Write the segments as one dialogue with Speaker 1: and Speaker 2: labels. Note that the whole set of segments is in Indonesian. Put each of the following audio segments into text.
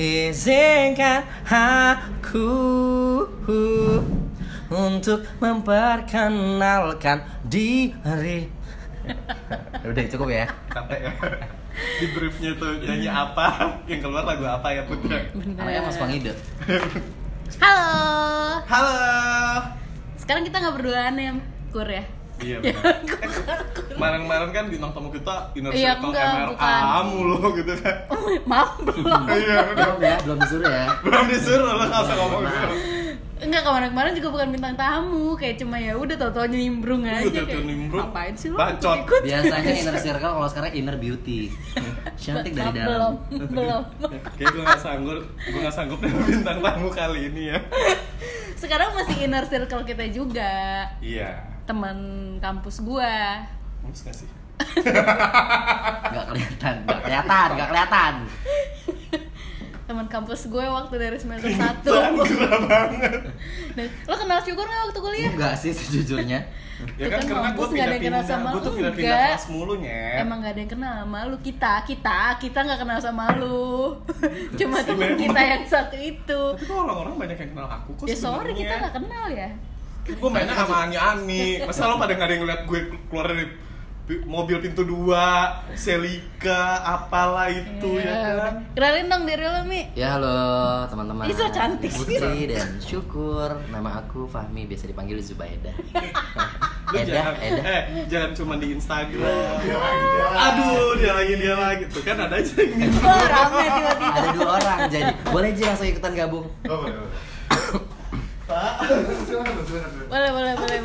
Speaker 1: Izinkan aku Untuk memperkenalkan diri Udah cukup ya
Speaker 2: Capek ya. Di briefnya tuh nyanyi apa, yang keluar lagu apa ya Putra.
Speaker 1: Namanya Mas Pangide
Speaker 3: Halo.
Speaker 2: Halo.
Speaker 3: Sekarang kita nggak berduaan ya, Kur ya?
Speaker 2: Iya benar. Kemarin-kemarin kan bintang tamu kita inner
Speaker 3: Iya,
Speaker 2: circle
Speaker 3: enggak,
Speaker 2: MRA mulu gitu kan.
Speaker 3: Maaf belum.
Speaker 2: Iya, udah.
Speaker 1: Belum ya, belum disuruh ya
Speaker 2: Belum disuruh lo nggak usah ngomong gitu.
Speaker 3: Enggak kemarin-kemarin juga bukan bintang tamu, kayak cuma ya udah tau-tau nimbrung aja
Speaker 2: Iya, tau-tau
Speaker 3: kayak.
Speaker 2: nimbrung.
Speaker 3: Ngapain sih lo?
Speaker 2: Bacot.
Speaker 3: ikut-ikut?
Speaker 1: Biasanya inner circle kalau sekarang inner beauty Cantik dari
Speaker 3: Belum,
Speaker 1: dalam
Speaker 3: belum.
Speaker 2: Kayak gue gak sanggup, gue gak sanggup dengan bintang tamu kali ini ya.
Speaker 3: Sekarang masih inner circle kita juga.
Speaker 2: Iya.
Speaker 3: Teman kampus gua.
Speaker 2: Mus gak sih?
Speaker 1: Gak kelihatan, gak kelihatan, gak kelihatan
Speaker 3: Teman kampus gue waktu dari semester 1.
Speaker 2: Sanggra banget.
Speaker 3: Dan, lo kenal syukur nggak waktu kuliah?
Speaker 1: Enggak sih sejujurnya
Speaker 2: Ya
Speaker 3: Itu
Speaker 2: kan
Speaker 3: kan
Speaker 2: karena gue
Speaker 3: kampus nggak ada yang kenal sama
Speaker 2: gue tuh
Speaker 3: lu,
Speaker 2: pindah-pindah
Speaker 3: enggak.
Speaker 2: kelas mulu nyet.
Speaker 3: Emang gak ada yang kenal sama lu kita kita kita nggak kenal sama lu cuma teman kita yang satu itu
Speaker 2: Tapi kok orang-orang banyak yang kenal aku kok
Speaker 3: ya sorry kita nggak kenal ya
Speaker 2: Gue mainnya sama Ani Ani. Masa lo pada nggak ada yang ngeliat gue keluar dari mobil pintu dua, Selika, apalah itu ya
Speaker 3: Iya,
Speaker 2: kan?
Speaker 3: kenalin dong diri lo mi.
Speaker 1: Ya halo teman-teman.
Speaker 3: So cantik sih.
Speaker 1: Putri dan Syukur. Nama aku Fahmi, biasa dipanggil Zubaida. Eda,
Speaker 2: jangan,
Speaker 1: Eda.
Speaker 2: Eh jangan cuma di Instagram. Aduh, dia lagi dia lagi. Tuh kan ada aja. Yang gitu.
Speaker 3: Wah, rame tiba-tiba.
Speaker 1: Ada dua orang jadi. Boleh Ji langsung ikutan gabung?
Speaker 3: Boleh boleh boleh boleh, boleh.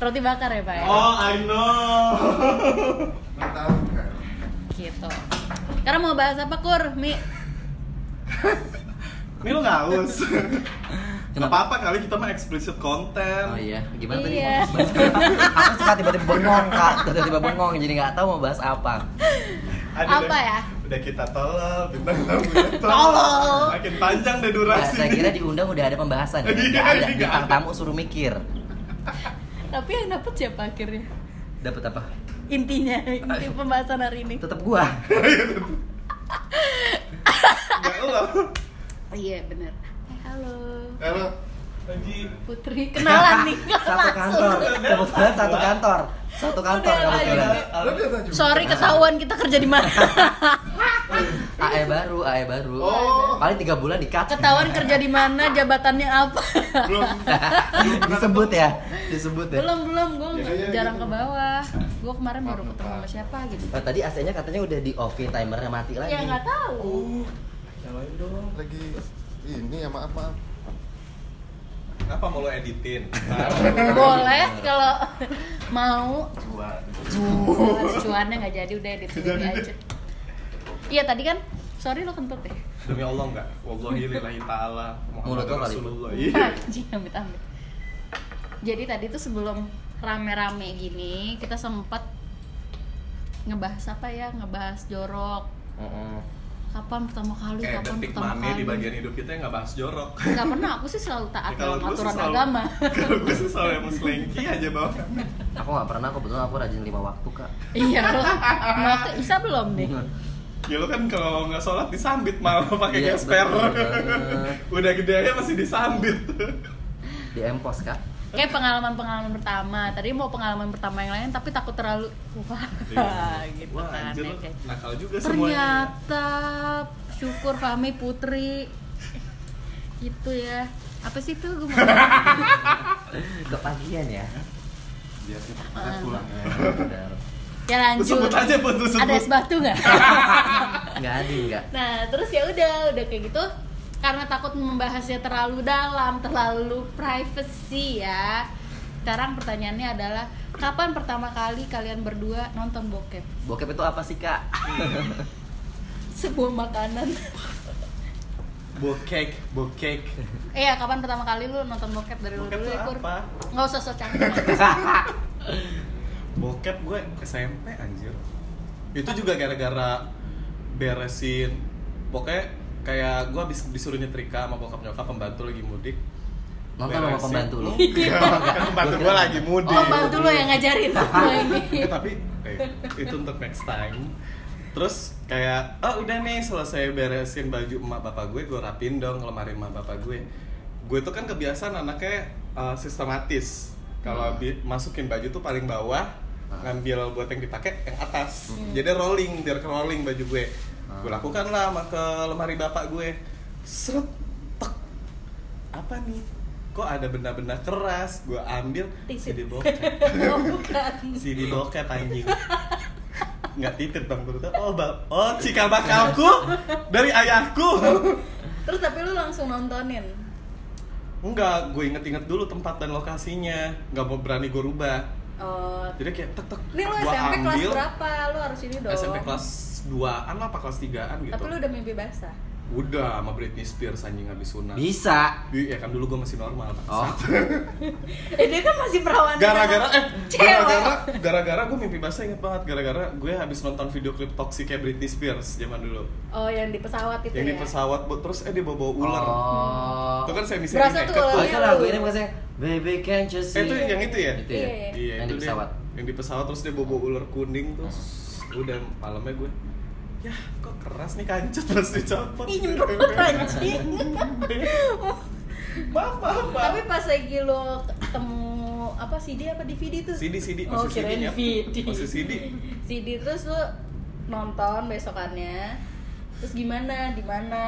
Speaker 3: roti bakar ya pak ya
Speaker 2: Oh, I know.
Speaker 3: gitu sekarang mau bahas apa kur mi
Speaker 2: nggak haus. Gak
Speaker 1: Kenapa?
Speaker 2: apa-apa kali kita mah explicit content.
Speaker 1: Oh iya, gimana tadi?
Speaker 3: Iya.
Speaker 1: Aku suka tiba-tiba bengong kak, tiba-tiba bengong jadi nggak tahu mau bahas apa.
Speaker 2: Aduh,
Speaker 3: Apa
Speaker 2: udah-
Speaker 3: ya?
Speaker 2: Udah kita tolol, bintang tamunya
Speaker 3: Tolol.
Speaker 2: Makin panjang deh
Speaker 1: Nah,
Speaker 2: durasi.
Speaker 1: saya kira diundang udah ada pembahasan ya.
Speaker 2: Iya,
Speaker 1: Nggak ada, bintang
Speaker 2: ada.
Speaker 1: tamu suruh mikir.
Speaker 3: tapi yang dapet siapa akhirnya
Speaker 1: Dapat apa?
Speaker 3: intinya inti pembahasan hari ini
Speaker 1: Tetap gua.
Speaker 2: Lo.
Speaker 3: iya bener eh, halo
Speaker 2: Halo.
Speaker 3: Putri kenalan nih
Speaker 1: Satu kantor. Kebetulan satu kantor. Satu kantor
Speaker 3: Udah,
Speaker 1: kebetulan.
Speaker 3: sorry ketahuan kita kerja di mana
Speaker 1: AE baru, AE baru.
Speaker 2: Oh.
Speaker 1: Paling tiga bulan di cut.
Speaker 3: ketahuan kerja di mana jabatannya apa
Speaker 2: Belum.
Speaker 1: disebut ya, disebut ya.
Speaker 3: belum belum gue
Speaker 2: Ya, ya,
Speaker 3: jarang
Speaker 2: gitu.
Speaker 3: ke bawah gue kemarin baru ketemu sama siapa gitu
Speaker 1: Oh, tadi AC-nya katanya udah di offin timernya mati lagi.
Speaker 3: ya nggak tahu
Speaker 2: Oh. Nyalain dong.
Speaker 4: lagi ini ya maaf maaf
Speaker 2: Apa mau lo editin?
Speaker 3: boleh kalau mau
Speaker 2: Cuan.
Speaker 3: cuannya nggak jadi udah edit sendiri aja iya tadi kan sorry lo kentut deh
Speaker 2: Demi Allah enggak. Wallahi lillahi taala.
Speaker 1: Mulut lo kali.
Speaker 2: Rasulullah. Iya.
Speaker 3: Anjing, amit amit jadi tadi tuh sebelum rame-rame gini kita sempat ngebahas apa ya ngebahas jorok
Speaker 1: Heeh.
Speaker 3: Kapan pertama kali
Speaker 2: Eh,
Speaker 3: kapan
Speaker 2: detik
Speaker 3: pertama
Speaker 2: mame
Speaker 3: kali
Speaker 2: di bagian hidup kita yang nggak bahas jorok.
Speaker 3: nggak pernah aku sih selalu taat
Speaker 2: Ya,
Speaker 3: dalam aturan
Speaker 2: selalu-
Speaker 3: agama
Speaker 2: Kalau gue sih selalu yang selengki aja bawah.
Speaker 1: Aku nggak pernah, kebetulan aku rajin lima waktu kak.
Speaker 3: iya lo waktu isa belum nih
Speaker 2: Ya lo kan kalau nggak sholat disambit malah pakai
Speaker 1: Iya,
Speaker 2: gesper. Udah gede aja masih disambit.
Speaker 1: Di empos kak.
Speaker 3: Kayak pengalaman-pengalaman pertama tadi mau pengalaman pertama yang lain tapi takut terlalu wah gitu
Speaker 2: Wah,
Speaker 3: kan
Speaker 2: anjir
Speaker 3: ya, kayak.
Speaker 2: nakal juga semuanya.
Speaker 3: ternyata syukur Fahmi Putri itu ya apa sih tuh gue mau
Speaker 1: Kepagian ya.
Speaker 4: biar kita
Speaker 3: Ah.
Speaker 4: pulang
Speaker 1: Ya,
Speaker 3: ya lanjut
Speaker 2: sebut aja sebut.
Speaker 3: ada es batu nggak
Speaker 1: Nggak ada nggak.
Speaker 3: nah terus ya udah udah kayak gitu karena takut membahasnya terlalu dalam terlalu privacy ya sekarang pertanyaannya adalah kapan pertama kali kalian berdua nonton bokep
Speaker 1: Bokep itu apa sih kak?
Speaker 3: sebuah makanan
Speaker 2: Bokek, bokek.
Speaker 3: eh ya kapan pertama kali lu nonton bokep dari lu
Speaker 2: Bokep
Speaker 3: dulu
Speaker 2: tuh
Speaker 3: ya Kur?
Speaker 2: apa?
Speaker 3: nggak usah sok cantik
Speaker 2: Bokep gue SMP anjir. Itu juga gara-gara beresin pokoknya kayak gue habis disuruh nyetrika sama bokap nyokap pembantu lagi mudik.
Speaker 1: Nonton sama pembantu lu.
Speaker 2: Enggak, kan pembantu gue lagi mudik.
Speaker 3: Oh bantu lo yang ngajarin semua ini.
Speaker 2: Eh, tapi eh, itu untuk next time. Terus kayak oh udah nih selesai beresin baju emak bapak gue gue rapin dong lemari emak bapak gue. Gue tuh kan kebiasaan anaknya uh, sistematis. Kalau bi- masukin baju tuh paling bawah ngambil buat yang dipakai yang atas. Jadi rolling biar rolling baju gue gue lakukan lah ke lemari bapak gue. Seret tek. Apa nih? Kok ada benda-benda keras? Gue ambil jadi bokep.
Speaker 3: Oh bukan.
Speaker 2: CD bokep anjing. Nggak titip bang menurut oh bang oh cikal bakalku dari ayahku.
Speaker 3: Terus tapi lu langsung nontonin?
Speaker 2: Enggak gue inget-inget dulu tempat dan lokasinya. Nggak mau berani gue rubah
Speaker 3: oh
Speaker 2: jadi kayak tek tek.
Speaker 3: Ini lu SMP kelas
Speaker 2: ambil,
Speaker 3: berapa? Lu harus ini dong.
Speaker 2: SMP kelas 2an lah apa kelas 3an gitu.
Speaker 3: Tapi lu udah mimpi basah
Speaker 2: udah sama Britney Spears anjing habis sunat
Speaker 1: Bisa.
Speaker 2: Iya kan dulu gue masih normal
Speaker 1: Oh.
Speaker 3: eh dia kan masih perawan
Speaker 2: gara-gara eh gara-gara gara-gara gue mimpi basah inget banget gara-gara gue habis nonton video klip toxic kayak Britney Spears zaman dulu
Speaker 3: oh yang di pesawat itu
Speaker 2: yang
Speaker 3: ya
Speaker 2: di pesawat bu- terus eh dia bawa bawa ular
Speaker 1: Oh.
Speaker 2: itu kan saya bisa
Speaker 3: Berasa tuh
Speaker 1: Oh,
Speaker 3: Iya,
Speaker 1: itu lagu ini bukan sih? Baby can't you see?
Speaker 2: Eh, itu yang itu ya?
Speaker 1: Itu ya?
Speaker 3: Iya.
Speaker 2: Iya,
Speaker 1: yang
Speaker 2: itu
Speaker 1: di
Speaker 2: dia.
Speaker 1: pesawat.
Speaker 2: Yang di pesawat terus dia bawa ular kuning terus udah malamnya gue ya kok keras nih kancut terus dicopot.
Speaker 3: Ih, nyemprot anjing.
Speaker 2: maaf, maaf, maaf.
Speaker 3: tapi pas lagi lo ketemu apa CD apa DVD tuh
Speaker 2: CD CD
Speaker 3: oh kirain. DVD
Speaker 2: Masih CD.
Speaker 3: CD terus lo nonton besokannya terus gimana di mana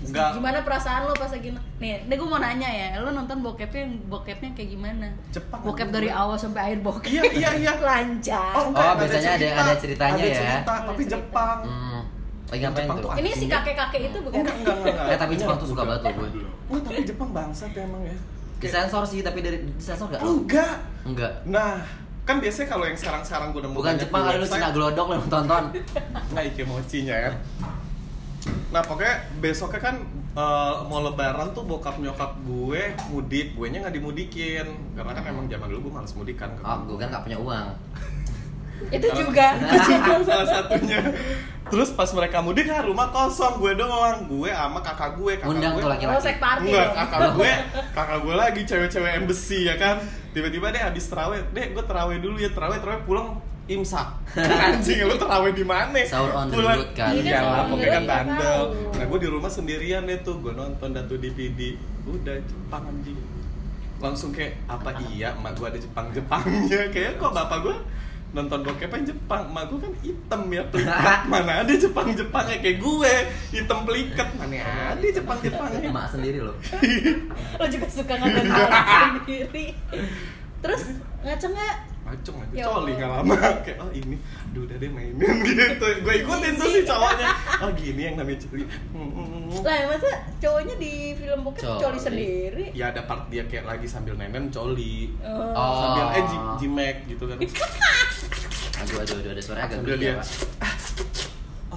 Speaker 2: Enggak.
Speaker 3: gimana perasaan lo pas lagi nih nih gue mau nanya ya lo nonton bokepnya bokepnya kayak gimana
Speaker 2: Jepang,
Speaker 3: bokep dari awal sampai akhir bokep
Speaker 2: Iya, iya, iya.
Speaker 3: lancar
Speaker 2: Oh, enggak,
Speaker 1: Oh, biasanya ada- ada ceritanya
Speaker 2: ada
Speaker 1: ya.
Speaker 2: cerita,
Speaker 3: Ada
Speaker 2: tapi
Speaker 3: cerita.
Speaker 2: Jepang.
Speaker 1: Hmm. Lagi ngapain
Speaker 2: Jepang
Speaker 1: tuh?
Speaker 3: ini si kakek-kakek itu bukan
Speaker 2: Enggak, enggak, enggak, enggak.
Speaker 1: Eh, tapi Jepang tuh suka banget loh gue.
Speaker 2: Wah, tapi Jepang bangsat ya emang ya.
Speaker 1: Disensor sih, tapi dari disensor gak?
Speaker 2: Enggak.
Speaker 1: Enggak.
Speaker 2: Nah, kan biasanya kalau yang sekarang-sekarang gue nemu
Speaker 1: Bukan Jepang, ada lu Cina glodok lo tonton.
Speaker 2: Nah, ikemocinya ya. Nah, pokoknya besoknya kan eh, mau lebaran tuh bokap nyokap gue mudik, gue nya nggak dimudikin karena kan emang zaman dulu gue males mudik kan.
Speaker 1: Oh, gue kan gak punya uang.
Speaker 3: itu juga
Speaker 2: Itu juga salah satunya. Terus pas mereka mudik kan rumah kosong, gue doang, gue sama kakak gue, kakak
Speaker 1: Undang
Speaker 2: gue.
Speaker 1: tuh laki-laki.
Speaker 3: Oh,
Speaker 2: Enggak, kakak gue, kakak gue lagi cewek-cewek embassy ya kan. Tiba-tiba deh habis terawih, deh gue terawih dulu ya, terawih terawih pulang imsak. Anjing lu terawih di mana?
Speaker 1: Sahur on the road kan.
Speaker 2: Iya
Speaker 3: Iya,
Speaker 2: lah,
Speaker 3: sahur on the
Speaker 2: pokoknya kan bandel. Nah, gue di rumah sendirian deh tuh, gue nonton datu DVD. Udah Jepang anjing. Langsung kayak apa iya emak gue ada Jepang-Jepangnya. Kayak kok bapak gue nonton bokepnya Jepang, emak gue kan hitam ya pelikat. Mana ada Jepang-Jepangnya kayak gue, hitam pelikat. Mana ada Jepang-Jepangnya.
Speaker 1: Emak sendiri loh.
Speaker 3: lo juga suka hal sendiri terus ngaco nggak
Speaker 2: Macem aja,
Speaker 3: Ya
Speaker 2: coli nggak lama. Kayak, oh ini, aduh udah deh mainin gitu. Gue ikutin tuh si cowoknya. Oh gini yang namanya coli.
Speaker 3: Lah masa cowoknya di film bokep
Speaker 1: Coli.
Speaker 3: coli. sendiri?
Speaker 2: Ya ada part dia kayak lagi sambil nenen coli.
Speaker 3: Oh.
Speaker 1: Oh.
Speaker 2: Sambil, eh ji- jimek gitu kan.
Speaker 1: Aduh, aduh, aduh, ada suara agak
Speaker 2: Sambil
Speaker 1: gede
Speaker 2: dia
Speaker 1: ya, Pak.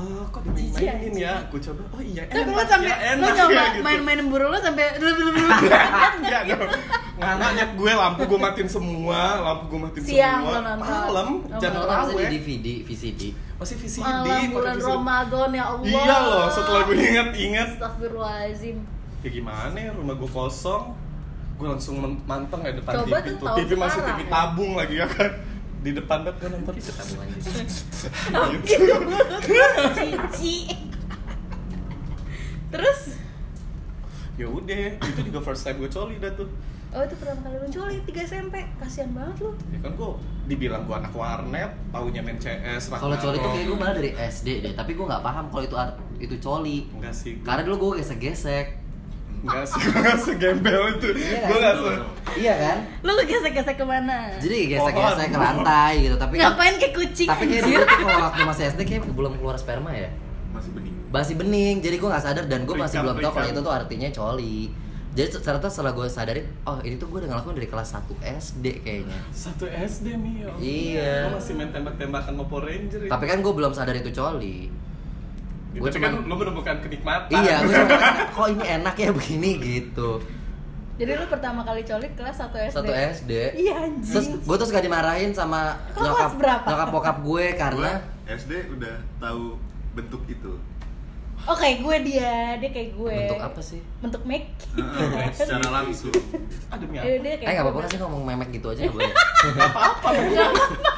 Speaker 2: Oh kok dimainin ya, aku coba, oh iya
Speaker 3: tapi lo
Speaker 2: enak
Speaker 3: sampai
Speaker 2: ya,
Speaker 3: lo
Speaker 2: enak
Speaker 3: nyoba
Speaker 2: ya gitu.
Speaker 3: Main-main burung lo sampai
Speaker 2: Enggak dong Nganaknya gue lampu gue matiin semua, lampu gue matiin
Speaker 3: Siang
Speaker 2: semua.
Speaker 3: lo.
Speaker 2: Malam, jam
Speaker 1: Lo kan
Speaker 2: terawih
Speaker 1: DVD, VCD.
Speaker 2: Masih VCD,
Speaker 3: malam bulan
Speaker 2: VCD.
Speaker 3: Ramadan ya Allah.
Speaker 2: Iya loh, setelah gue inget-inget
Speaker 3: Astagfirullahaladzim.
Speaker 2: Ya gimana ya rumah gue kosong. Gue langsung manteng ya depan
Speaker 3: Coba
Speaker 2: TV
Speaker 3: tuh.
Speaker 2: tuh TV masih TV
Speaker 3: ya.
Speaker 2: tabung lagi ya kan di depan banget gue nonton.
Speaker 1: Itu tabungan gitu.
Speaker 3: cici. Terus?
Speaker 2: Ya udah itu juga first time gue coli dah tuh.
Speaker 3: Oh itu pertama kali lo coli 3 SMP kasihan banget lo
Speaker 2: ya kan gue dibilang gue anak warnet taunya main CS
Speaker 1: Kalau coli tuh kayak gue malah dari SD deh, tapi gue nggak paham kalau itu art- itu coli.
Speaker 2: enggak sih.
Speaker 1: Karena dulu gue gesek-gesek.
Speaker 2: Enggak sih gue nggak segembel itu. Gue nggak se
Speaker 1: Iya kan?
Speaker 3: lo gesek-gesek ke mana?
Speaker 1: Jadi gesek-gesek ke lantai gitu, tapi kan
Speaker 3: ngapain kayak kucing
Speaker 1: tapi kayak dulu tuh kalau waktu masih SD kayak belum keluar sperma ya?
Speaker 4: Masih bening.
Speaker 1: Masih bening jadi gue nggak sadar dan gue masih belum tahu kalau itu tuh artinya coli. Jadi ternyata setelah gue sadarin oh ini tuh gue udah ngelakuin dari kelas 1 SD kayaknya.
Speaker 2: Satu SD nih ya Allah.
Speaker 1: Iya.
Speaker 2: Lo masih main tembak-tembakan Power Ranger
Speaker 1: tapi kan gue belum sadar itu coli gue
Speaker 2: tapi
Speaker 1: cuman-
Speaker 2: kan lo menemukan kenikmatan
Speaker 1: iya gue cuma kok ini enak ya begini gitu
Speaker 3: jadi lo pertama kali coli kelas 1 SD
Speaker 1: satu SD
Speaker 3: iya anjing
Speaker 1: terus gue tuh suka dimarahin sama
Speaker 3: Lo
Speaker 1: nyokap
Speaker 3: berapa?
Speaker 1: nyokap bokap gue karena
Speaker 4: Gua SD udah tahu bentuk itu
Speaker 3: Oh kayak gue dia, dia kayak gue.
Speaker 1: Bentuk apa sih?
Speaker 3: Bentuk make.
Speaker 5: Heeh, secara langsung
Speaker 3: Eh,
Speaker 2: apa?
Speaker 3: dia
Speaker 1: Eh
Speaker 3: kayak
Speaker 1: nggak apa-apa
Speaker 3: gue.
Speaker 1: sih ngomong memek gitu aja nggak boleh.
Speaker 2: Apa-apa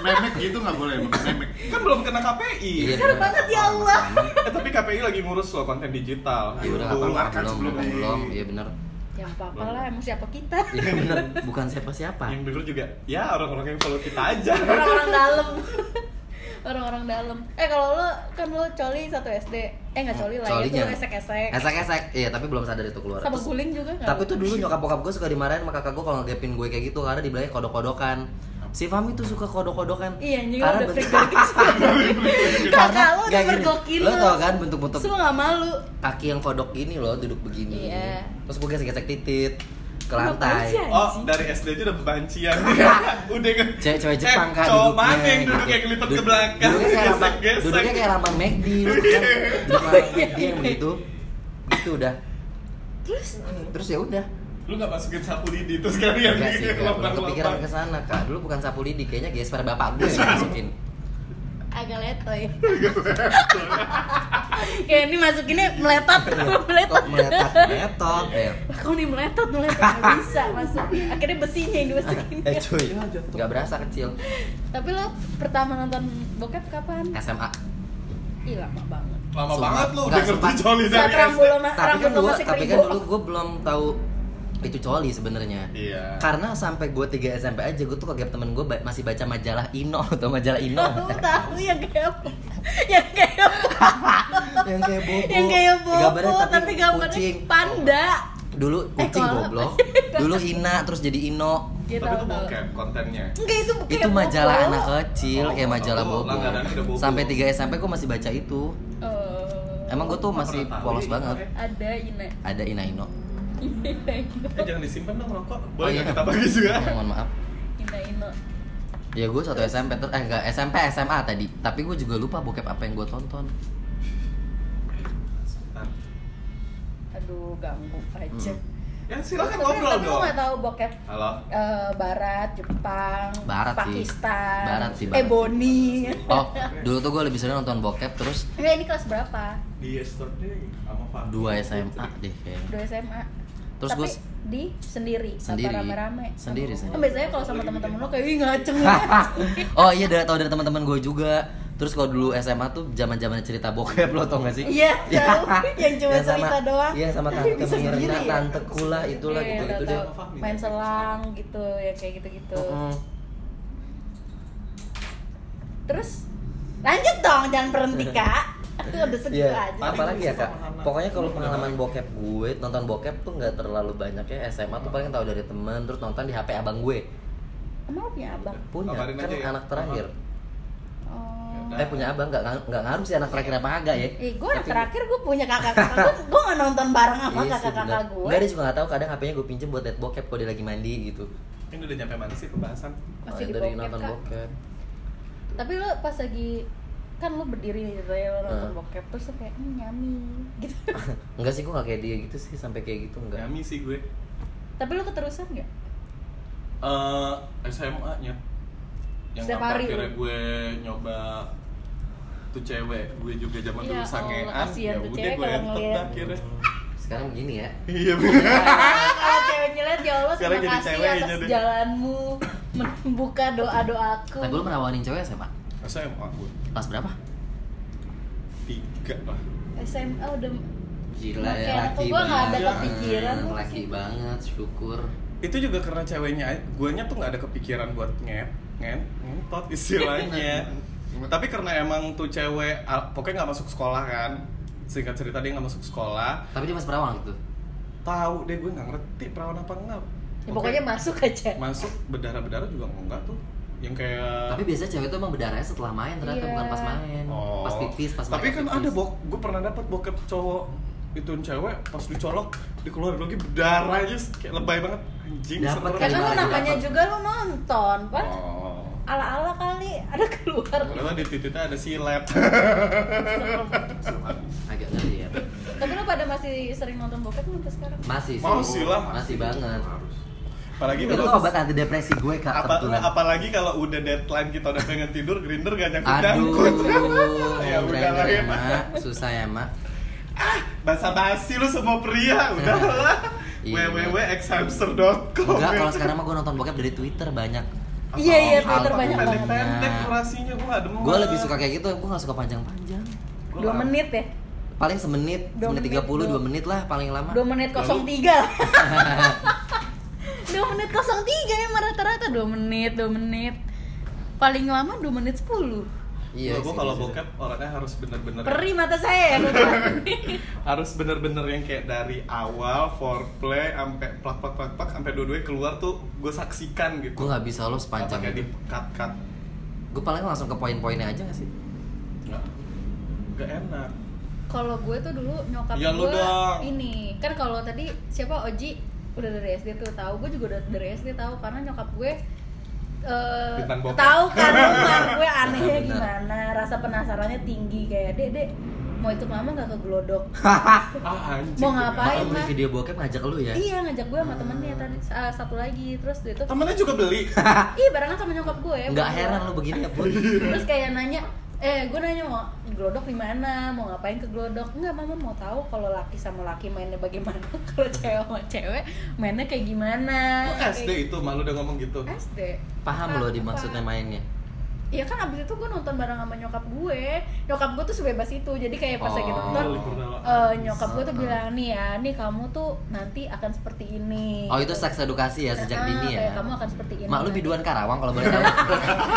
Speaker 5: memek gitu nggak boleh memek
Speaker 2: Kan belum kena KPI
Speaker 1: Iya,
Speaker 3: Seru banget, ya Allah.
Speaker 2: Tapi KPI lagi ngurus loh konten digital
Speaker 1: Ya udah nggak
Speaker 2: Belum.
Speaker 1: apa-apa
Speaker 5: Keluarkan
Speaker 1: belum
Speaker 5: sebelum
Speaker 1: belum belum. Iya bener.
Speaker 3: Ya apa-apa lah, emang siapa kita?
Speaker 1: Iya bener. Bukan siapa-siapa.
Speaker 2: Yang denger juga Ya orang-orang yang follow kita aja
Speaker 3: Orang-orang dalam. Orang-orang dalam. Eh kalau lo kan lo coli satu SD. Eh nggak coli lah, ya
Speaker 1: Colinya.
Speaker 3: itu esek-esek.
Speaker 1: Esek-esek. Iya tapi belum sadar itu keluar.
Speaker 3: Sama guling juga nggak?
Speaker 1: Tapi tuh dulu nyokap bokap gue suka dimarahin sama kakak gue kalau ngegapin gue kayak gitu karena di belakang kodok-kodokan. Si Fami tuh suka kodok-kodokan.
Speaker 3: Iya, anjing lo
Speaker 1: Karena
Speaker 3: udah freak dari kecil. Kakak lo udah bergokil
Speaker 1: Lo tau kan bentuk-bentuk
Speaker 3: Semua nggak malu.
Speaker 1: kaki yang kodok gini loh duduk begini.
Speaker 3: Iya.
Speaker 1: Terus gue gesek-gesek titit ke lantai.
Speaker 2: Oh dari SD aja udah bebancian Udah ke
Speaker 1: Cewek cewek Jepang
Speaker 2: eh,
Speaker 1: kan
Speaker 2: Cowok
Speaker 1: duduknya
Speaker 2: mana yang duduk
Speaker 1: gitu.
Speaker 2: yang kelipet ke
Speaker 1: Duduk-
Speaker 2: belakang
Speaker 1: Duduknya kayak
Speaker 2: Gesek-gesek.
Speaker 1: duduknya kayak raman McD lu kan. Duduk raman McD yang begitu. Gitu udah.
Speaker 3: Terus
Speaker 1: Terus ya udah.
Speaker 2: Lu gak masukin sapu lidi terus sekalian
Speaker 1: Enggak sih. Belum
Speaker 2: lubang-lubang.
Speaker 1: kepikiran ke sana, Kak. Dulu bukan sapu lidi, kayaknya gesper bapak gue yang masukin.
Speaker 3: agak letoy. Kayak ini masukinnya meletot, meletot.
Speaker 1: Meletot, meletot ya.
Speaker 3: Kok nih meletot, meletot nggak bisa masuk. Akhirnya besinya yang dimasukin.
Speaker 1: Eh cuy, nggak berasa kecil.
Speaker 3: Tapi lo pertama nonton bokep kapan?
Speaker 1: SMA.
Speaker 3: Ih lama banget.
Speaker 2: Lama
Speaker 1: Sumpah.
Speaker 2: banget lu udah ngerti
Speaker 3: Saat
Speaker 2: dari
Speaker 1: Tapi kan
Speaker 3: lo
Speaker 1: dulu, tapi kan dulu gue belum tahu itu coli sebenarnya.
Speaker 2: Iya
Speaker 1: Karena sampai gue 3 SMP aja gue tuh kagak temen gue ba- masih baca majalah Ino atau majalah Ino.
Speaker 3: Lo tahu yang kayak? Yang kayak
Speaker 1: yang kayak bobo.
Speaker 3: Yang kayak bobo,
Speaker 1: Gambarnya
Speaker 3: tapi, gambarnya
Speaker 1: kucing.
Speaker 3: panda.
Speaker 1: Dulu
Speaker 3: Eh,
Speaker 1: kucing
Speaker 3: kalau-
Speaker 1: goblok. Dulu Ina terus jadi Ino.
Speaker 3: Gitu,
Speaker 2: Tapi itu bokep kontennya
Speaker 3: Enggak itu kayak
Speaker 1: itu majalah
Speaker 3: bobo.
Speaker 1: anak kecil
Speaker 2: Oh,
Speaker 1: kayak majalah
Speaker 2: oh,
Speaker 1: bobo.
Speaker 2: bobo.
Speaker 1: Sampai 3 SMP gue masih baca itu.
Speaker 3: Oh.
Speaker 1: Emang gue tuh masih polos banget.
Speaker 3: Ada Ina.
Speaker 1: Ada Ina Ino.
Speaker 2: Eh jangan disimpan dong rokok
Speaker 1: Oh,
Speaker 2: Boleh
Speaker 1: iya.
Speaker 2: nggak kita bagi juga?
Speaker 1: Oh, mohon maaf.
Speaker 3: Ina Ino.
Speaker 1: Ya gue satu SMP terus eh enggak SMP SMA tadi. Tapi gue juga lupa bokep apa yang gue tonton.
Speaker 2: Sebentar.
Speaker 3: Aduh ganggu aja.
Speaker 2: Ya silakan ngobrol
Speaker 3: tapi
Speaker 2: dong
Speaker 3: Lo nggak tahu bokep
Speaker 2: Halo
Speaker 3: eh, Barat, Jepang,
Speaker 1: Barat sih.
Speaker 3: Pakistan,
Speaker 1: Barat sih, barat
Speaker 3: Ebony.
Speaker 1: Oh, dulu tuh gue lebih sering nonton bokep terus
Speaker 3: Enggak ini kelas berapa?
Speaker 2: Di yesterday sama Pak
Speaker 1: dua SMA deh kayaknya.
Speaker 3: Dua SMA.
Speaker 1: Terus
Speaker 3: Tapi
Speaker 1: gua-
Speaker 3: di sendiri,
Speaker 1: Sendiri.
Speaker 3: apa rame-rame?
Speaker 1: Sendiri, sendiri.
Speaker 3: biasanya kalau sama teman-teman lo kayak ngaceng.
Speaker 1: oh iya dari tau dari teman-teman gue juga. Terus kalau dulu SMA tuh zaman-zaman cerita bokep lo tau gak sih?
Speaker 3: Iya, tahu. Yang cuma
Speaker 1: sama-
Speaker 3: cerita doang.
Speaker 1: Iya sama tante
Speaker 3: Bisa
Speaker 1: Mirna,
Speaker 3: sendiri ya?
Speaker 1: tante Kula itulah
Speaker 3: Iya,
Speaker 1: gitu-gitu deh.
Speaker 3: tahu-tahu. Main selang gitu, ya kayak gitu-gitu.
Speaker 1: Mm-mm.
Speaker 3: Terus lanjut dong, jangan berhenti kak. Udah segitu
Speaker 1: Iya,
Speaker 3: aja.
Speaker 1: apalagi ya kak? Pokoknya kalau pengalaman bokep gue, nonton bokep tuh nggak terlalu banyak ya SMA tuh paling tahu dari temen, terus nonton di HP abang gue.
Speaker 3: Emang punya abang?
Speaker 1: Punya,
Speaker 2: Kabarin
Speaker 1: kan
Speaker 2: aja ya.
Speaker 1: anak terakhir.
Speaker 3: Oh.
Speaker 1: Eh punya abang nggak nggak ngaruh sih anak terakhir apa agak ya?
Speaker 3: Eh, gue anak terakhir gue punya kakak-kakak gue, gue gak nonton bareng sama
Speaker 1: Iya sih,
Speaker 3: kakak-kakak
Speaker 1: bener.
Speaker 3: gue
Speaker 1: Enggak dia juga nggak tahu kadang HP-nya gue pinjem buat liat bokep kalau dia lagi mandi gitu.
Speaker 2: Ini udah nyampe mana sih pembahasan?
Speaker 3: Masih
Speaker 1: Oh, dari
Speaker 3: bokep,
Speaker 1: nonton
Speaker 3: Kak.
Speaker 1: bokep.
Speaker 3: Tapi lo pas lagi, kan lo berdiri nih gitu ya, lo nonton
Speaker 1: Hmm.
Speaker 3: bokep Terus lo kayak, hmm, nyami gitu.
Speaker 1: Enggak sih gue nggak kayak dia gitu sih sampai kayak gitu enggak.
Speaker 2: Nyami sih gue.
Speaker 3: Tapi lo keterusan gak?
Speaker 2: eh SMA nya yang
Speaker 3: Setiap hari
Speaker 2: akhirnya gue nyoba tuh cewek gue juga zaman
Speaker 3: Ya
Speaker 2: dulu
Speaker 3: Allah,
Speaker 2: sangean.
Speaker 3: kasihan
Speaker 2: ya
Speaker 3: tuh
Speaker 2: udah gue dah akhirnya.
Speaker 1: Sekarang begini ya.
Speaker 2: iya bener.
Speaker 3: Kalau cewek nyelet, ya Allah
Speaker 2: Sekarang
Speaker 3: terima
Speaker 2: jadi
Speaker 3: kasih
Speaker 2: cewek
Speaker 3: atas jalanmu Membuka doa-doaku
Speaker 1: Tapi lu pernah wawanin cewek SMA?
Speaker 2: SMA gue
Speaker 1: Kelas berapa?
Speaker 2: tiga lah
Speaker 3: SMA udah
Speaker 1: Gila ya, laki
Speaker 3: gua nggak ada kepikiran lu
Speaker 1: Laki
Speaker 3: sih.
Speaker 1: banget, syukur.
Speaker 2: itu juga karena ceweknya guanya tuh nggak ada kepikiran buat ngep ngen ngentot istilahnya tapi karena emang tuh cewek pokoknya nggak masuk sekolah kan singkat cerita dia nggak masuk sekolah
Speaker 1: Tapi dia masih perawang gitu.
Speaker 2: tahu deh gue nggak ngerti perawan apa enggak
Speaker 3: ya, Pokoknya masuk aja
Speaker 2: masuk berdarah berdarah juga enggak tuh yang kayak
Speaker 1: Tapi biasanya cewek tuh emang berdarahnya setelah main ternyata
Speaker 3: Iya.
Speaker 1: bukan pas main.
Speaker 2: Oh.
Speaker 1: Pas pipis, pas
Speaker 2: Tapi
Speaker 1: main
Speaker 2: kan ada bok, gue pernah dapat bokep cowok ituin cewek pas dicolok dikeluarin lagi berdarah aja kayak lebay banget anjing
Speaker 1: Dapat
Speaker 2: serem.
Speaker 3: Karena
Speaker 1: Gimana,
Speaker 3: lo namanya juga lo nonton Pan
Speaker 2: Oh.
Speaker 3: ala-ala kali ada keluar
Speaker 2: Kalau di titiknya ada silet.
Speaker 1: Agak ngeri ya.
Speaker 3: Tapi lo pada masih sering nonton bokep sampai sekarang?
Speaker 1: Masih sih.
Speaker 2: Masih lah.
Speaker 1: Masih banget.
Speaker 2: Apalagi
Speaker 1: Itu
Speaker 2: kalau
Speaker 1: obat anti depresi gue kak
Speaker 2: apa,
Speaker 1: kebetulan.
Speaker 2: apalagi kalau udah deadline kita udah pengen tidur, grinder gak nyangkut
Speaker 1: Aduh,
Speaker 2: nyangkut. ya udah lah
Speaker 1: grinder
Speaker 2: ya.
Speaker 1: ya mak, susah ya mak.
Speaker 2: ah basa basi lu semua pria udahlah
Speaker 1: Iya.
Speaker 2: www.xhamster.com
Speaker 1: Enggak, kalau sekarang mah gue nonton bokep dari Twitter banyak.
Speaker 3: Iya, iya, Twitter banyak banget.
Speaker 2: pendek-pendek durasinya gue gak demen
Speaker 1: Gue lebih suka kayak gitu, gue gak suka panjang-panjang.
Speaker 3: Dua menit ya?
Speaker 1: Paling semenit,
Speaker 3: Dua
Speaker 1: semenit
Speaker 3: menit,
Speaker 1: 30,
Speaker 3: dua-
Speaker 1: dua menit lah paling lama.
Speaker 3: Dua menit kosong tiga Dua menit kosong tiga emang rata-rata dua menit, dua menit. Paling lama dua menit sepuluh.
Speaker 1: Iya,
Speaker 2: gue
Speaker 1: sih,
Speaker 2: kalau
Speaker 1: gitu.
Speaker 2: bokep orangnya harus bener-bener
Speaker 3: Perih mata saya ya
Speaker 2: harus bener-bener yang kayak dari awal foreplay sampai plak plak plak plak sampai dua-duanya keluar tuh gue saksikan gitu.
Speaker 1: Gue gak bisa lo
Speaker 2: Nggak
Speaker 1: sepanjang
Speaker 2: di
Speaker 1: itu.
Speaker 2: cut cut
Speaker 1: Gue paling langsung ke poin-poinnya aja gak sih?
Speaker 2: nggak. Nggak enak.
Speaker 3: Kalau gue tuh dulu nyokap
Speaker 2: Ya
Speaker 3: gue ini. Kan kalau tadi siapa? Oji udah dari SD tuh tahu gue juga udah dari SD tahu karena nyokap gue eh
Speaker 2: bokep.
Speaker 3: tahu kan rumah gue anehnya gimana rasa penasarannya tinggi kayak dek dek mau ikut mama nggak ke gelodok
Speaker 2: ah
Speaker 3: Mau ngapain? Mah.
Speaker 1: video bokep ngajak lu ya?
Speaker 3: iya ngajak gue sama temennya tadi uh, satu lagi terus dia tuh
Speaker 2: temennya juga beli
Speaker 3: ih barengan sama nyokap gue
Speaker 1: Nggak heran lo begini ya pun.
Speaker 3: terus kayak nanya eh gue nanya mau glodok di mana mau ngapain ke glodok enggak mama mau tahu kalau laki sama laki mainnya bagaimana kalau cewek sama cewek mainnya kayak gimana
Speaker 2: Lu SD itu malu udah ngomong gitu
Speaker 3: SD
Speaker 1: Paham lo
Speaker 3: Apa?
Speaker 1: dimaksudnya mainnya?
Speaker 3: Iya kan abis itu gue nonton bareng sama nyokap gue Nyokap gue tuh sebebas itu Jadi kayak pas lagi
Speaker 1: Oh.
Speaker 3: nonton eh, Nyokap gue tuh bilang nih ya Nih kamu tuh nanti akan seperti ini
Speaker 1: Oh itu seks edukasi ya sejak
Speaker 3: Ah,
Speaker 1: dini
Speaker 3: kayak
Speaker 1: ya?
Speaker 3: Kamu akan seperti ini
Speaker 1: Mak lu biduan Karawang kalau boleh tahu.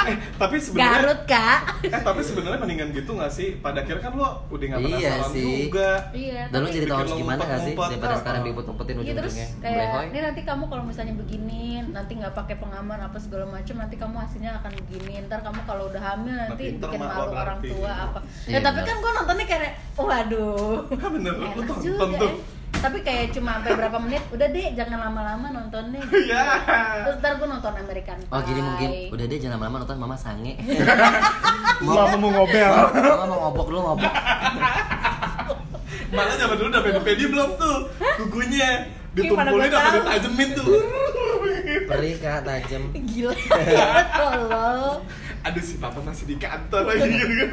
Speaker 2: eh tapi sebenarnya
Speaker 3: Garut kak
Speaker 2: eh tapi sebenarnya mendingan gitu nggak sih pada akhirnya kan lo udah nggak
Speaker 1: Iya
Speaker 2: penasaran
Speaker 1: sih.
Speaker 2: juga
Speaker 3: Iya
Speaker 1: Dan lu
Speaker 3: tapi-
Speaker 1: jadi tahu
Speaker 2: Bikin lo
Speaker 1: gimana gak sih? Daripada
Speaker 2: Oh,
Speaker 1: sekarang diumpet-umpetin
Speaker 3: Iya terus
Speaker 1: ujung-ujungnya.
Speaker 3: kayak ini nanti kamu kalau misalnya begini nanti nggak pakai pengaman apa segala macam nanti kamu hasilnya akan begini ntar kamu kalau udah hamil nanti
Speaker 2: pinter
Speaker 3: bikin malu orang
Speaker 2: berarti.
Speaker 3: tua apa
Speaker 1: Iya,
Speaker 3: ya tapi
Speaker 1: benar.
Speaker 3: kan gue nontonnya kayak waduh
Speaker 2: Ah, bener lu
Speaker 3: enak
Speaker 2: tonton
Speaker 3: juga
Speaker 2: tuh
Speaker 3: ya. tapi kayak cuma sampai berapa menit udah deh jangan lama-lama nontonnya
Speaker 2: Iya.
Speaker 3: terus ntar gue nonton American Pie
Speaker 1: Oh gini mungkin udah deh jangan lama-lama nonton mama sange.
Speaker 2: Mama mau ngobel.
Speaker 1: mama mau ngobok dulu ngobok.
Speaker 2: Malah zaman dulu udah pedi-pedi belum tuh kukunya ditumpulin apa ditajemin tuh.
Speaker 1: Perih kak tajam.
Speaker 3: gila tolol
Speaker 2: Aduh si papa masih di kantor lagi gitu kan.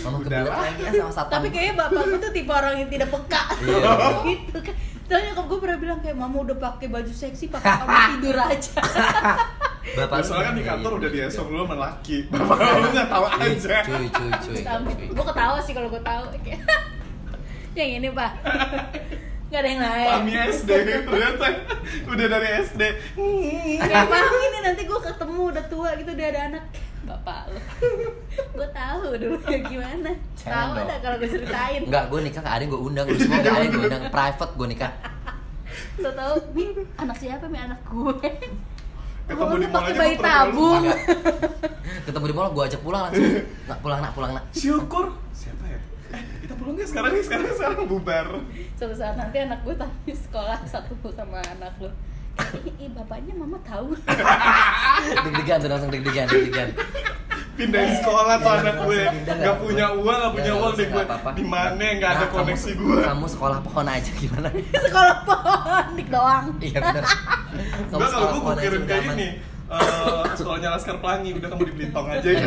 Speaker 1: Mama
Speaker 2: Udah
Speaker 1: kebelet
Speaker 2: lah.
Speaker 1: lagi ya sama satpam.
Speaker 3: tapi kayaknya bapak tuh tipe orang yang tidak peka
Speaker 1: Iya.
Speaker 3: gitu kan Terus nyokap gue pernah bilang kayak mama udah pakai baju seksi pakai kamu tidur aja
Speaker 1: Bapak
Speaker 2: Nah, soalnya kan di kantor udah biasa lu sama laki. Bapak lu nggak tahu aja.
Speaker 1: Cuy cuy cuy. cuy.
Speaker 3: gue ketawa sih kalau gue tahu yang ini pak nggak ada yang lain
Speaker 2: Kami SD ternyata udah dari SD.
Speaker 3: kayak paham ini nanti gue ketemu udah tua gitu udah ada anak bapak lo gue tahu dulu ya gimana tahu ada kalau gue ceritain.
Speaker 1: Enggak, gue nikah gak ada gue undang, lu semua gak ada yang gue undang, private gue nikah.
Speaker 3: Lo tahu mi anak siapa mi anak gue
Speaker 2: Ketemu di
Speaker 3: pakai
Speaker 2: aja
Speaker 3: bayi tabung.
Speaker 1: Ketemu di mall, gue ajak pulang langsung. Nak pulang nak, pulang nak.
Speaker 2: Syukur. Siapa ya? Eh, kita pulang ya sekarang nih, sekarang sekarang bubar.
Speaker 3: suatu saat nanti anak gue tanya sekolah satu sama anak lo Ih, bapaknya mama tahu
Speaker 1: Deg-degan tuh langsung deg-degan, deg-degan
Speaker 2: Pindahin sekolah tuh
Speaker 1: Iya,
Speaker 2: anak gue. Gak punya uang, gak punya
Speaker 1: Ya,
Speaker 2: uang deh gue. Di mana nggak ada
Speaker 1: Nah,
Speaker 2: koneksi gue.
Speaker 1: Kamu sekolah pohon aja gimana?
Speaker 3: sekolah ponik doang
Speaker 1: Iya bener Kamu
Speaker 2: Enggak kalau gue
Speaker 1: pohon
Speaker 2: kirim kayak ini. eh, sekolahnya Laskar Pelangi, udah kamu di Belitung aja ya.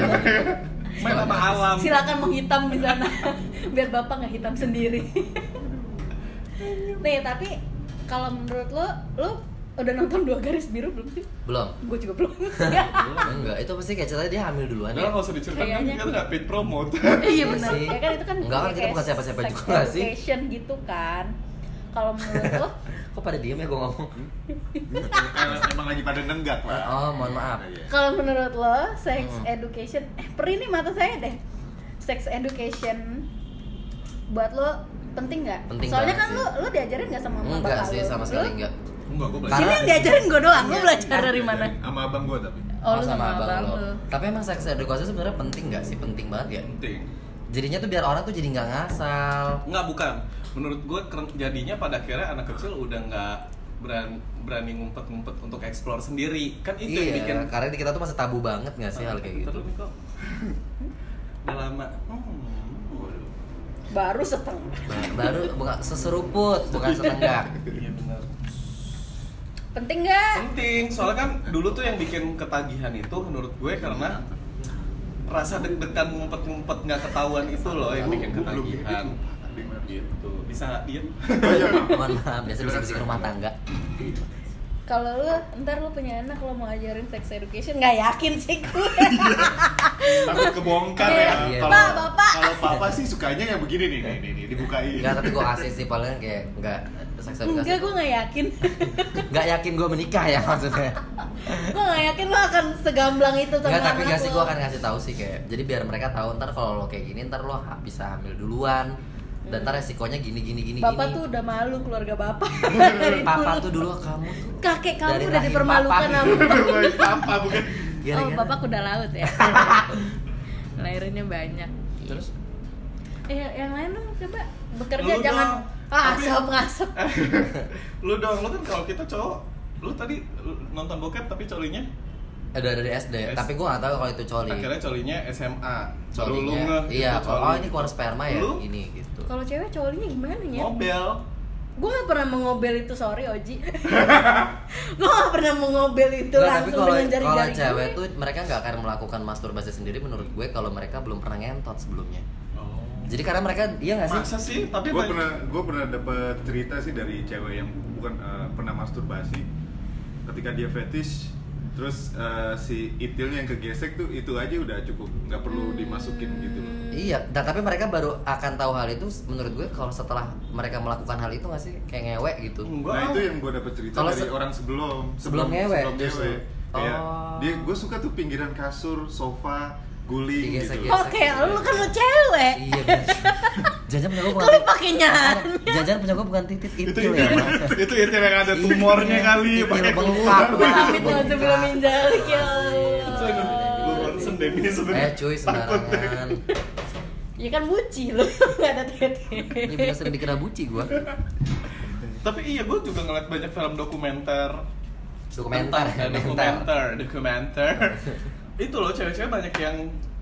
Speaker 2: Main sama alam.
Speaker 3: silakan menghitam di sana biar bapak nggak hitam sendiri nih tapi kalau menurut lo lo udah nonton dua garis biru belum sih
Speaker 1: Belum
Speaker 3: gue juga belum
Speaker 1: Enggak, itu pasti kayak ceritanya dia hamil duluan
Speaker 2: Udah
Speaker 1: ya
Speaker 2: nggak usah diceritain kan
Speaker 3: Kayaknya.
Speaker 2: kita nggak paid promote.
Speaker 3: iya benar
Speaker 1: sih.
Speaker 3: ya kan itu kan
Speaker 1: Enggak kan, kita bukan siapa-siapa juga nggak sih?
Speaker 3: education gitu kan kalau menurut lo
Speaker 1: Kok pada diem ya gue ngomong?
Speaker 5: Eh, Emang lagi pada nenggak pak.
Speaker 1: Oh, mohon maaf
Speaker 5: Iya.
Speaker 3: kalau menurut lo sex
Speaker 1: Hmm.
Speaker 3: education eh peri nih mata saya deh sex education buat lo penting nggak
Speaker 1: Penting
Speaker 3: soalnya kan
Speaker 1: sih.
Speaker 3: lo lo diajarin nggak sama mama
Speaker 1: Enggak
Speaker 3: bapak
Speaker 1: sih,
Speaker 3: lo?
Speaker 1: sama sekali enggak
Speaker 5: Enggak, gue
Speaker 3: sini
Speaker 1: Karena-
Speaker 3: yang diajarin gue doang lo
Speaker 1: Iya.
Speaker 3: belajar dari mana
Speaker 5: Sama abang gue tapi.
Speaker 3: oh, lu sama abang
Speaker 1: lo.
Speaker 3: lo
Speaker 1: Tapi emang seks edukasi sebenarnya penting nggak sih? Penting banget ya.
Speaker 2: Penting.
Speaker 1: Jadinya tuh biar orang tuh jadi nggak ngasal.
Speaker 2: Nggak bukan. Menurut gue jadinya pada akhirnya anak kecil udah nggak berani, berani ngumpet-ngumpet untuk explore sendiri. Kan itu yang bikin
Speaker 1: Iya, karena di kita tuh masih tabu banget nggak sih hal kayak gitu.
Speaker 2: Terus kok. Udah lama. Hmm.
Speaker 3: baru setengah
Speaker 1: Ba- Baru bukan seseruput, bukan setengah.
Speaker 2: Iya benar.
Speaker 3: Penting nggak
Speaker 2: Penting, soalnya kan dulu tuh yang bikin ketagihan itu menurut gue karena rasa deg-degan ngumpet-ngumpet nggak ketahuan itu loh yang bikin ketagihan. gitu bisa nggak diem
Speaker 5: Oh iya,
Speaker 1: mohon maaf biasa bisa bisik rumah tangga
Speaker 3: Kalau lu ntar lu punya anak lo mau ajarin sex education nggak yakin sih gue.
Speaker 5: Takut kebongkar ya.
Speaker 1: Iya.
Speaker 5: Kalau
Speaker 3: Pak, Bapak.
Speaker 5: kalau papa sih sukanya yang begini nih, nih, nih, nih dibukain.
Speaker 1: Enggak, tapi gue kasih sih paling kayak enggak seks edukasi
Speaker 3: Enggak, gue nggak yakin.
Speaker 1: Enggak yakin gue menikah ya maksudnya
Speaker 3: gue nggak yakin lo akan segamblang itu sama
Speaker 1: Enggak, tapi
Speaker 3: anak
Speaker 1: enggak sih gue akan ngasih tahu sih kayak Jadi biar mereka tahu ntar kalau lo kayak gini ntar lo bisa hamil duluan Dan ntar resikonya gini gini gini
Speaker 3: Bapak
Speaker 1: gini
Speaker 3: tuh udah malu keluarga bapak. Dari
Speaker 1: Papa
Speaker 3: dulu.
Speaker 1: tuh dulu kamu tuh
Speaker 3: kakek kamu
Speaker 1: dari
Speaker 3: udah dipermalukan
Speaker 1: papa.
Speaker 3: sama
Speaker 5: apa bukan?
Speaker 3: Oh, bapak kuda laut ya. Lahirinnya banyak.
Speaker 1: Terus
Speaker 3: Eh, yang lain dong coba bekerja
Speaker 2: Lu
Speaker 3: jangan
Speaker 2: dong.
Speaker 3: Ah,
Speaker 2: Tapi-
Speaker 3: asap ngasap.
Speaker 2: lu dong lu kan kalau kita cowok lu tadi lu nonton bokep tapi colinya
Speaker 1: ada dari SD,
Speaker 2: S-
Speaker 1: tapi gue gak tahu kalau itu coli
Speaker 2: akhirnya colinya SMA lu
Speaker 1: Colinya,
Speaker 2: ngeh
Speaker 1: iya,
Speaker 2: itu
Speaker 1: kalau
Speaker 2: coli.
Speaker 1: oh ini keluar sperma ya,
Speaker 2: Lu?
Speaker 1: ini gitu
Speaker 3: Kalau cewek cowoknya gimana ya?
Speaker 2: Ngobel
Speaker 3: Gue gak pernah mengobel itu, sorry Oji Gue gak pernah mengobel itu
Speaker 1: Nggak, tapi
Speaker 3: langsung
Speaker 1: kalau
Speaker 3: dengan
Speaker 1: kalau
Speaker 3: jari-jari
Speaker 1: cewek
Speaker 3: gue.
Speaker 1: tuh mereka nggak akan melakukan masturbasi sendiri menurut gue kalau mereka belum pernah ngentot sebelumnya. Jadi karena mereka iya nggak sih?
Speaker 2: masa sih tapi
Speaker 5: Gue pernah gue pernah dapet cerita sih dari cewek yang bukan eh, pernah masturbasi. Ketika dia fetish, terus eh, si itilnya yang kegesek tuh itu aja udah cukup, nggak perlu dimasukin gitu loh.
Speaker 1: Iya, nah, tapi mereka baru akan tahu hal itu menurut gue kalau setelah mereka melakukan hal itu nggak sih kayak ngewek gitu.
Speaker 2: Enggak.
Speaker 5: Nah itu yang gue dapet cerita
Speaker 1: Kalau
Speaker 5: dari
Speaker 1: se-
Speaker 5: orang sebelum
Speaker 1: Sebelum ngewe,
Speaker 5: sebelum
Speaker 1: justru.
Speaker 5: ngewe. Kayak
Speaker 1: Oh.
Speaker 5: dia gue suka tuh pinggiran kasur, sofa, guling gitu.
Speaker 1: Digesek-gesek.
Speaker 3: Oke, lu kan lu cewek
Speaker 1: Iya. Jajan punya gue bukan.
Speaker 3: Kali pakai nyahan
Speaker 1: Jajan punya gue bukan titit itu,
Speaker 2: itu
Speaker 1: ya,
Speaker 2: itu,
Speaker 1: Mas.
Speaker 2: itu itu yang ada tumornya kali pakai
Speaker 1: bengkak.
Speaker 2: tumor.
Speaker 3: Amit lo sebelum menjalik ya
Speaker 2: Itu lu ronsen deh ini sebenarnya
Speaker 1: Eh cuy
Speaker 2: deh.
Speaker 1: sembarangan.
Speaker 3: Ya kan buci lu, gak ada tete
Speaker 1: Ini bener sering dikira buci gue.
Speaker 2: tapi iya gue juga ngeliat banyak film dokumenter
Speaker 1: Dokumenter,
Speaker 2: dokumenter dokumenter itu loh cewek-cewek banyak yang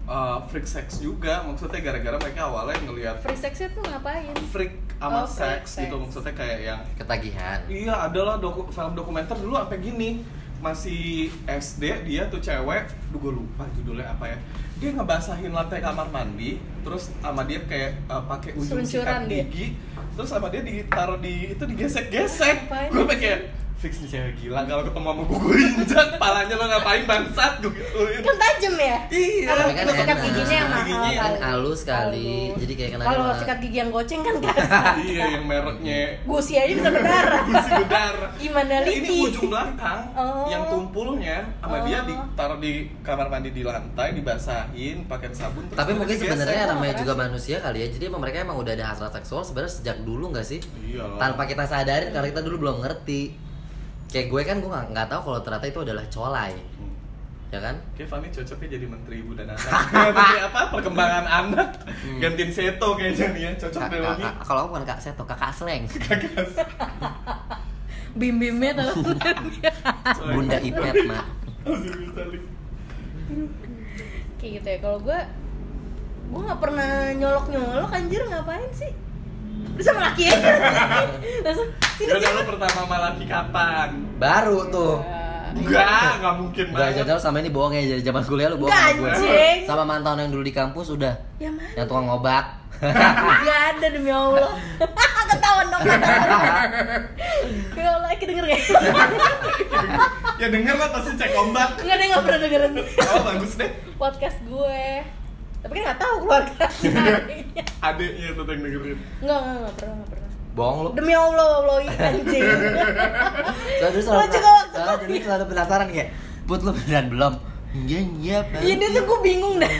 Speaker 2: uh, freak sex juga maksudnya gara-gara mereka awalnya ngelihat
Speaker 3: Free sexnya tuh ngapain?
Speaker 2: freak sama
Speaker 3: Oh, freak
Speaker 2: seks
Speaker 3: sex.
Speaker 2: gitu maksudnya kayak yang
Speaker 1: Ketagihan.
Speaker 2: iya adalah doku, film dokumenter dulu sampai gini masih SD dia tuh cewek duh gue lupa judulnya apa ya dia ngebasahin lantai kamar mandi terus sama dia kayak uh, pakai ujung
Speaker 3: Seluncuran
Speaker 2: sikat
Speaker 3: dia.
Speaker 2: gigi terus sama dia ditaruh di itu digesek-gesek gue kayak fix nih cewek gila kalau ketemu sama gue gue injak palanya lo ngapain bangsat gue gituin
Speaker 3: Kan tajam ya?
Speaker 2: iya
Speaker 3: Kalau
Speaker 1: Tapi kan
Speaker 3: sikat giginya yang mahal
Speaker 2: Giginya
Speaker 1: kan
Speaker 3: kali.
Speaker 1: halus kali.
Speaker 3: Halus.
Speaker 1: Jadi kayak kena
Speaker 3: Kalau sikat gigi yang goceng kan kasar
Speaker 2: iya yang mereknya
Speaker 3: Gusi aja bisa berdarah
Speaker 2: gusi berdarah
Speaker 3: Gimana
Speaker 2: Nah,
Speaker 3: Liti?
Speaker 2: ini ujung belakang
Speaker 3: Oh.
Speaker 2: yang tumpulnya sama dia
Speaker 3: Oh.
Speaker 2: ditaruh di kamar mandi di lantai dibasahin pakai sabun
Speaker 1: Tapi mungkin sebenarnya namanya juga manusia kali ya. Jadi mereka emang udah ada hasrat seksual sebenarnya sejak dulu nggak sih?
Speaker 2: Iya.
Speaker 1: Tanpa kita sadarin karena kita dulu belum ngerti. Kayak gue kan gue nggak nggak tahu kalau ternyata itu adalah colai,
Speaker 2: Hmm.
Speaker 1: ya kan?
Speaker 2: Kayak Fami cocoknya jadi menteri ibu dan anak. Menteri apa? Perkembangan anak.
Speaker 1: Hmm.
Speaker 2: Gantiin Seto kayaknya nih ya. Cocok
Speaker 1: Kak-
Speaker 2: deh
Speaker 1: kak- kalau aku bukan kak Seto, kakak Sleng,
Speaker 3: Bim-bimnya tuh
Speaker 1: Bunda Ipet mak.
Speaker 3: Kayak gitu ya, kalau gue Gue gak pernah nyolok-nyolok anjir ngapain sih? Udah sama laki aja Langsung, sini
Speaker 2: Udah
Speaker 3: sini
Speaker 2: lu pertama sama laki kapan?
Speaker 1: Baru tuh.
Speaker 2: Enggak, enggak mungkin
Speaker 1: Enggak
Speaker 2: banget.
Speaker 1: jadal sama ini bohong ya dari zaman kuliah lu bohong sama gue.
Speaker 3: anjing.
Speaker 1: Sama mantan yang dulu di kampus udah
Speaker 3: Ya mana?
Speaker 1: yang tukang obat.
Speaker 3: Gak ada demi Allah Ketahuan dong Ya Allah, Eki denger gak?
Speaker 2: Ya denger lah pasti cek ombak.
Speaker 3: Enggak deh, gak pernah dengerin
Speaker 2: Oh, bagus deh.
Speaker 3: podcast gue Tapi kan gak tau keluarga
Speaker 2: Adeknya tuh yang dengerin.
Speaker 3: Enggak, enggak, enggak pernah, enggak pernah
Speaker 1: bohong lu.
Speaker 3: Demi Allah, Allah, anjing
Speaker 1: Soalnya dulu selalu,
Speaker 3: juga waktu
Speaker 1: soalnya dulu selalu penasaran kayak, Put lu beneran belum? Iya, iya, Pak."
Speaker 3: Iya dia tuh gue bingung dah.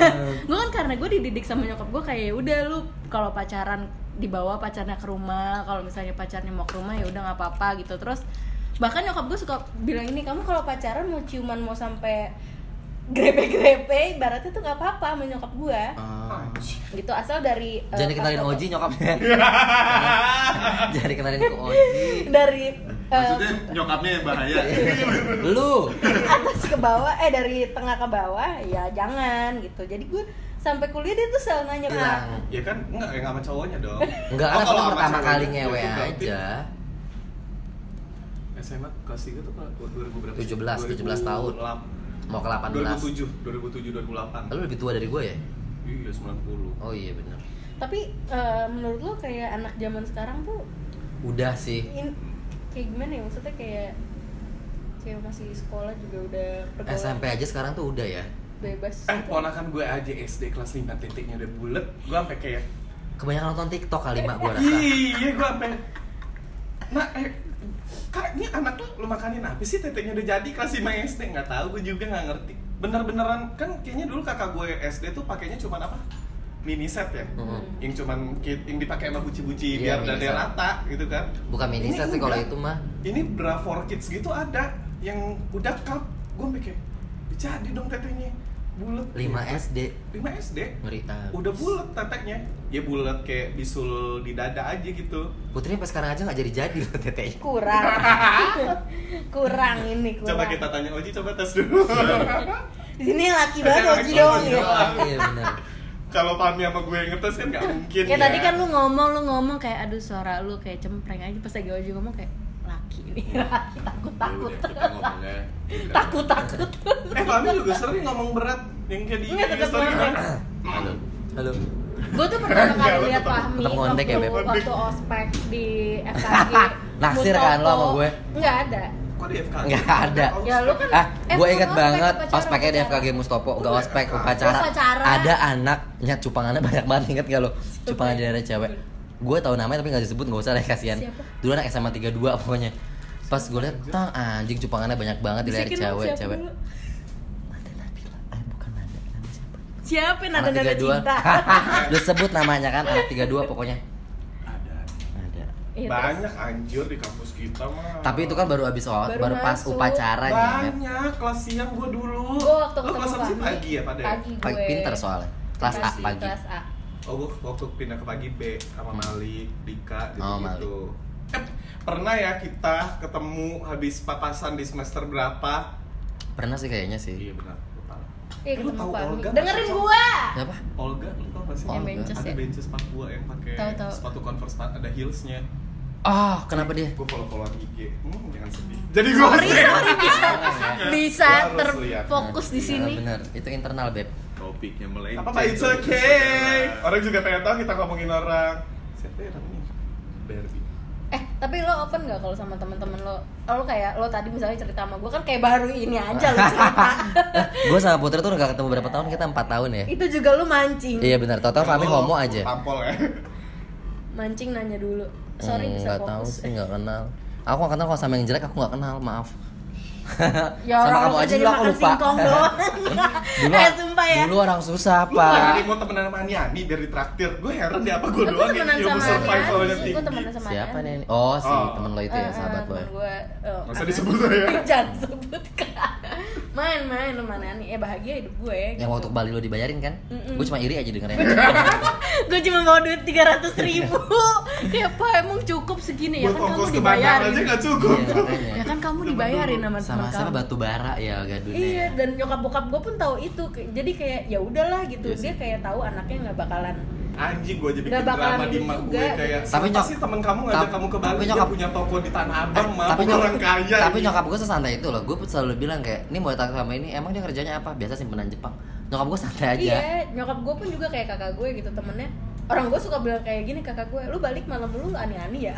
Speaker 3: gue kan karena gue dididik sama nyokap gue kayak "Ya udah lu kalau pacaran dibawa pacarnya ke rumah, kalau misalnya pacarnya mau ke rumah ya udah nggak apa-apa gitu. Terus bahkan nyokap gue suka bilang ini kamu kalau pacaran mau ciuman mau sampai grepe-grepe ibaratnya tuh nggak apa-apa sama nyokap gue
Speaker 1: Ah.
Speaker 3: gitu asal dari eh,
Speaker 1: dikenalin
Speaker 3: pas foto-
Speaker 1: Oji nyokapnya. Jangan dikenalin ke Oji.
Speaker 3: dari eh,
Speaker 5: Maksudnya nyokapnya yang bahaya.
Speaker 1: Lu.
Speaker 3: atas ke bawah eh dari tengah ke bawah ya jangan gitu jadi gue sampai kuliah dia tuh selalu nanya
Speaker 1: Bilang.
Speaker 3: "Ah,
Speaker 2: Ya kan enggak yang sama cowoknya dong.
Speaker 1: Enggak,
Speaker 2: Oh, kalau
Speaker 1: pertama kali ngewe aja.
Speaker 2: SMA kelas 3 tuh kalau 2000 berapa?
Speaker 1: 17, 17 tahun. Mau ke 18.
Speaker 2: 2007, 2007 2008.
Speaker 1: Lu lebih tua dari gue ya?
Speaker 2: Iya, 90.
Speaker 1: Oh iya bener.
Speaker 3: tapi eh, menurut lo kayak anak zaman sekarang tuh
Speaker 1: Udah sih.
Speaker 3: in- kayak gimana ya maksudnya kayak kayak masih sekolah juga udah pergaulan
Speaker 1: SMP aja sekarang tuh udah ya.
Speaker 3: bebas
Speaker 2: Eh, ponakan gue aja SD kelas 5 titiknya udah bulet, gue sampai kayak
Speaker 1: Kebanyakan nonton TikTok kali mak gua rasa.
Speaker 2: Iya, gue sampai Nah, eh Kak, ini anak lu, lu makanin apa sih teteknya udah jadi kelas 5 SD? Nggak tahu, gue juga nggak ngerti Bener-beneran, kan kayaknya dulu kakak gue SD tuh pakainya cuman apa? Mini set ya?
Speaker 1: Mhm.
Speaker 2: Yang cuman, yang dipakai sama buci-buci
Speaker 1: Iya,
Speaker 2: biar dada rata gitu kan
Speaker 1: Bukan mini
Speaker 2: Ini
Speaker 1: set sih kalau itu mah.
Speaker 2: Ini bra for kids gitu ada Yang udah cup Gue kayak, jadi dong tetenya Bulet
Speaker 1: 5 SD
Speaker 2: 5 SD?
Speaker 1: ngeri ah.
Speaker 2: udah bulat teteknya ya bulat kayak bisul di dada aja gitu
Speaker 1: Putri sampai sekarang aja nggak jadi jadi loh tetenya.
Speaker 3: kurang kurang ini kurang
Speaker 2: coba kita tanya Oji coba tes dulu
Speaker 3: di sini yang laki banget Oji doang ya.
Speaker 1: Iya benar.
Speaker 2: kalau Fahmi sama gue yang ngetes kan nggak mungkin
Speaker 3: kayak
Speaker 2: ya.
Speaker 3: tadi kan lu ngomong lu ngomong kayak aduh suara lu kayak cempreng aja pas lagi Oji ngomong kayak nih laki takut takut
Speaker 5: Ya udah, ngomongnya
Speaker 3: takut takut
Speaker 2: eh Fahmi juga sering ngomong berat yang kayak di story kan
Speaker 1: Halo. Halo.
Speaker 3: gue tuh pertama
Speaker 2: Enggak,
Speaker 3: kali lihat Fahmi
Speaker 1: tetep ngondek ya,
Speaker 3: waktu,
Speaker 1: Beb?
Speaker 3: waktu ospek di FKG
Speaker 1: Naksir kan lo sama gue?
Speaker 3: nggak ada
Speaker 2: kok di FKG
Speaker 1: Nggak ada.
Speaker 3: Ya, lu kan-
Speaker 1: Ah,
Speaker 3: Eh,
Speaker 1: gue inget banget pakai di. FKG Mustopo, gak
Speaker 2: Oh,
Speaker 1: ospek,
Speaker 2: upacara.
Speaker 1: Ada anak, nyat cupangannya banyak banget inget gak lo? Cupangan di daerah cewek. Gue tahu namanya tapi gak disebut, gak usah deh kasihan. Dulu anak SMA 32 pokoknya. Pas gue liat, tang anjing cupangannya banyak banget di daerah
Speaker 3: Bisikin dong,
Speaker 1: cewek,
Speaker 3: siapa
Speaker 1: cewek. Nabila, eh bukan siapa?
Speaker 3: siapa nada
Speaker 1: 32.
Speaker 3: cinta
Speaker 1: Lu sebut namanya kan, anak 32 pokoknya.
Speaker 5: ada
Speaker 1: Ada.
Speaker 3: Iya,
Speaker 2: banyak anjir di kampus kita mah
Speaker 1: Tapi itu kan baru habis baru,
Speaker 3: Baru
Speaker 1: baru pas
Speaker 3: masuk.
Speaker 1: upacara nih. kan.
Speaker 2: banyak kelas siang gue dulu
Speaker 3: gue waktu
Speaker 2: Lu
Speaker 3: ketemu
Speaker 2: pagi ya pada ya?
Speaker 3: pagi gue
Speaker 1: Pagi pinter soalnya. Kelas A
Speaker 3: Pagi,
Speaker 1: pagi.
Speaker 3: kelas A
Speaker 2: Oh, gue waktu pindah ke pagi B sama Malik, Dika gitu
Speaker 1: Oh,
Speaker 2: gitu.
Speaker 1: Malik.
Speaker 2: Eh, pernah ya kita ketemu habis papasan di semester berapa?
Speaker 1: Pernah sih kayaknya sih.
Speaker 2: Iya benar.
Speaker 3: Iya
Speaker 2: Lu
Speaker 3: ketemu
Speaker 2: tahu Olga
Speaker 3: dengerin gua
Speaker 1: Siapa?
Speaker 2: Olga, lu tau gak sih?
Speaker 1: Yang
Speaker 3: benches
Speaker 2: ada
Speaker 3: ya?
Speaker 2: benches Papua yang pakai sepatu converse ada heelsnya.
Speaker 1: Oh, kenapa dia?
Speaker 2: Gue follow followan IG. Hmm, jangan sedih. Jadi gue
Speaker 3: sorry sorry bisa bisa
Speaker 2: Gua
Speaker 3: terfokus di sini
Speaker 1: bener, itu internal beb.
Speaker 5: Topiknya melenceng
Speaker 2: Apa it's okay. Orang juga pengen tahu kita ngomongin orang. Siapa ya namanya? Barbie.
Speaker 3: eh tapi lo open nggak kalau sama teman-teman lo lo kayak lo tadi misalnya cerita sama gue kan kayak baru ini aja lo cerita
Speaker 1: Gue sama Putri tuh udah gak ketemu berapa tahun, kita empat tahun ya.
Speaker 3: itu juga lo mancing
Speaker 1: Iya benar, total Fahmi
Speaker 2: Kalau
Speaker 1: homo aja.
Speaker 2: Tampol ya.
Speaker 3: mancing nanya dulu sorry
Speaker 1: Hmm,
Speaker 3: bisa
Speaker 1: nggak tahu
Speaker 3: fokus
Speaker 1: sih, nggak kenal. Aku nggak kenal kalau sama yang jelek aku nggak kenal, maaf.
Speaker 3: ya
Speaker 1: sama
Speaker 3: orang
Speaker 1: kamu
Speaker 3: lo
Speaker 1: aja dulu aku lupa. dulu,
Speaker 3: eh sumpah ya
Speaker 1: dulu orang susah
Speaker 2: Lu
Speaker 1: pak.
Speaker 2: jadi mau temenan sama Ani biar ditraktir. Gue heran deh apa gue doang yang ilmu survivalnya
Speaker 3: Ani,
Speaker 2: tinggi.
Speaker 1: Siapa
Speaker 3: Ani.
Speaker 1: nih? Oh si
Speaker 2: Oh.
Speaker 1: temen lo itu ya,
Speaker 3: Eh,
Speaker 1: sahabat
Speaker 3: eh,
Speaker 1: lo ya.
Speaker 3: temen gue eh,
Speaker 2: Masa disebut saya?
Speaker 3: jangan sebut main main lu mana nih ya bahagia hidup gue
Speaker 1: Yang waktu ke Bali lo dibayarin kan? Gue cuma iri aja dengernya.
Speaker 3: gue cuma mau duit tiga ratus ribu ya pak emang cukup segini ya kan kamu dibayarin
Speaker 2: aja cukup.
Speaker 1: Iya, makanya.
Speaker 3: ya kan kamu dibayarin sama
Speaker 1: sama sama batu bara ya gak dunia.
Speaker 3: iya dan nyokap bokap gue pun tahu itu jadi kayak ya udahlah gitu.
Speaker 1: Iya
Speaker 3: dia kayak tahu anaknya nggak bakalan
Speaker 2: Anjing gue
Speaker 3: bakalan
Speaker 2: drama di mak gue kayak
Speaker 1: Tapi
Speaker 2: Tapi
Speaker 1: nyok-
Speaker 2: sih temen kamu ngajak kamu ke
Speaker 1: tapi
Speaker 2: Bali? Dia
Speaker 1: nyokap-
Speaker 2: punya toko di Tanah Abang mah
Speaker 1: tapi nyokap,
Speaker 2: orang kaya
Speaker 1: tapi
Speaker 2: ini.
Speaker 1: nyokap gue sesantai itu loh. Gue selalu bilang kayak ini mau datang sama ini emang dia kerjanya apa? Biasa simpenan Jepang. Nyokap gue santai aja.
Speaker 3: Iya nyokap gue pun juga kayak kakak gue gitu temennya orang gue suka bilang kayak gini kakak gue lu balik malam lu ani-ani ya?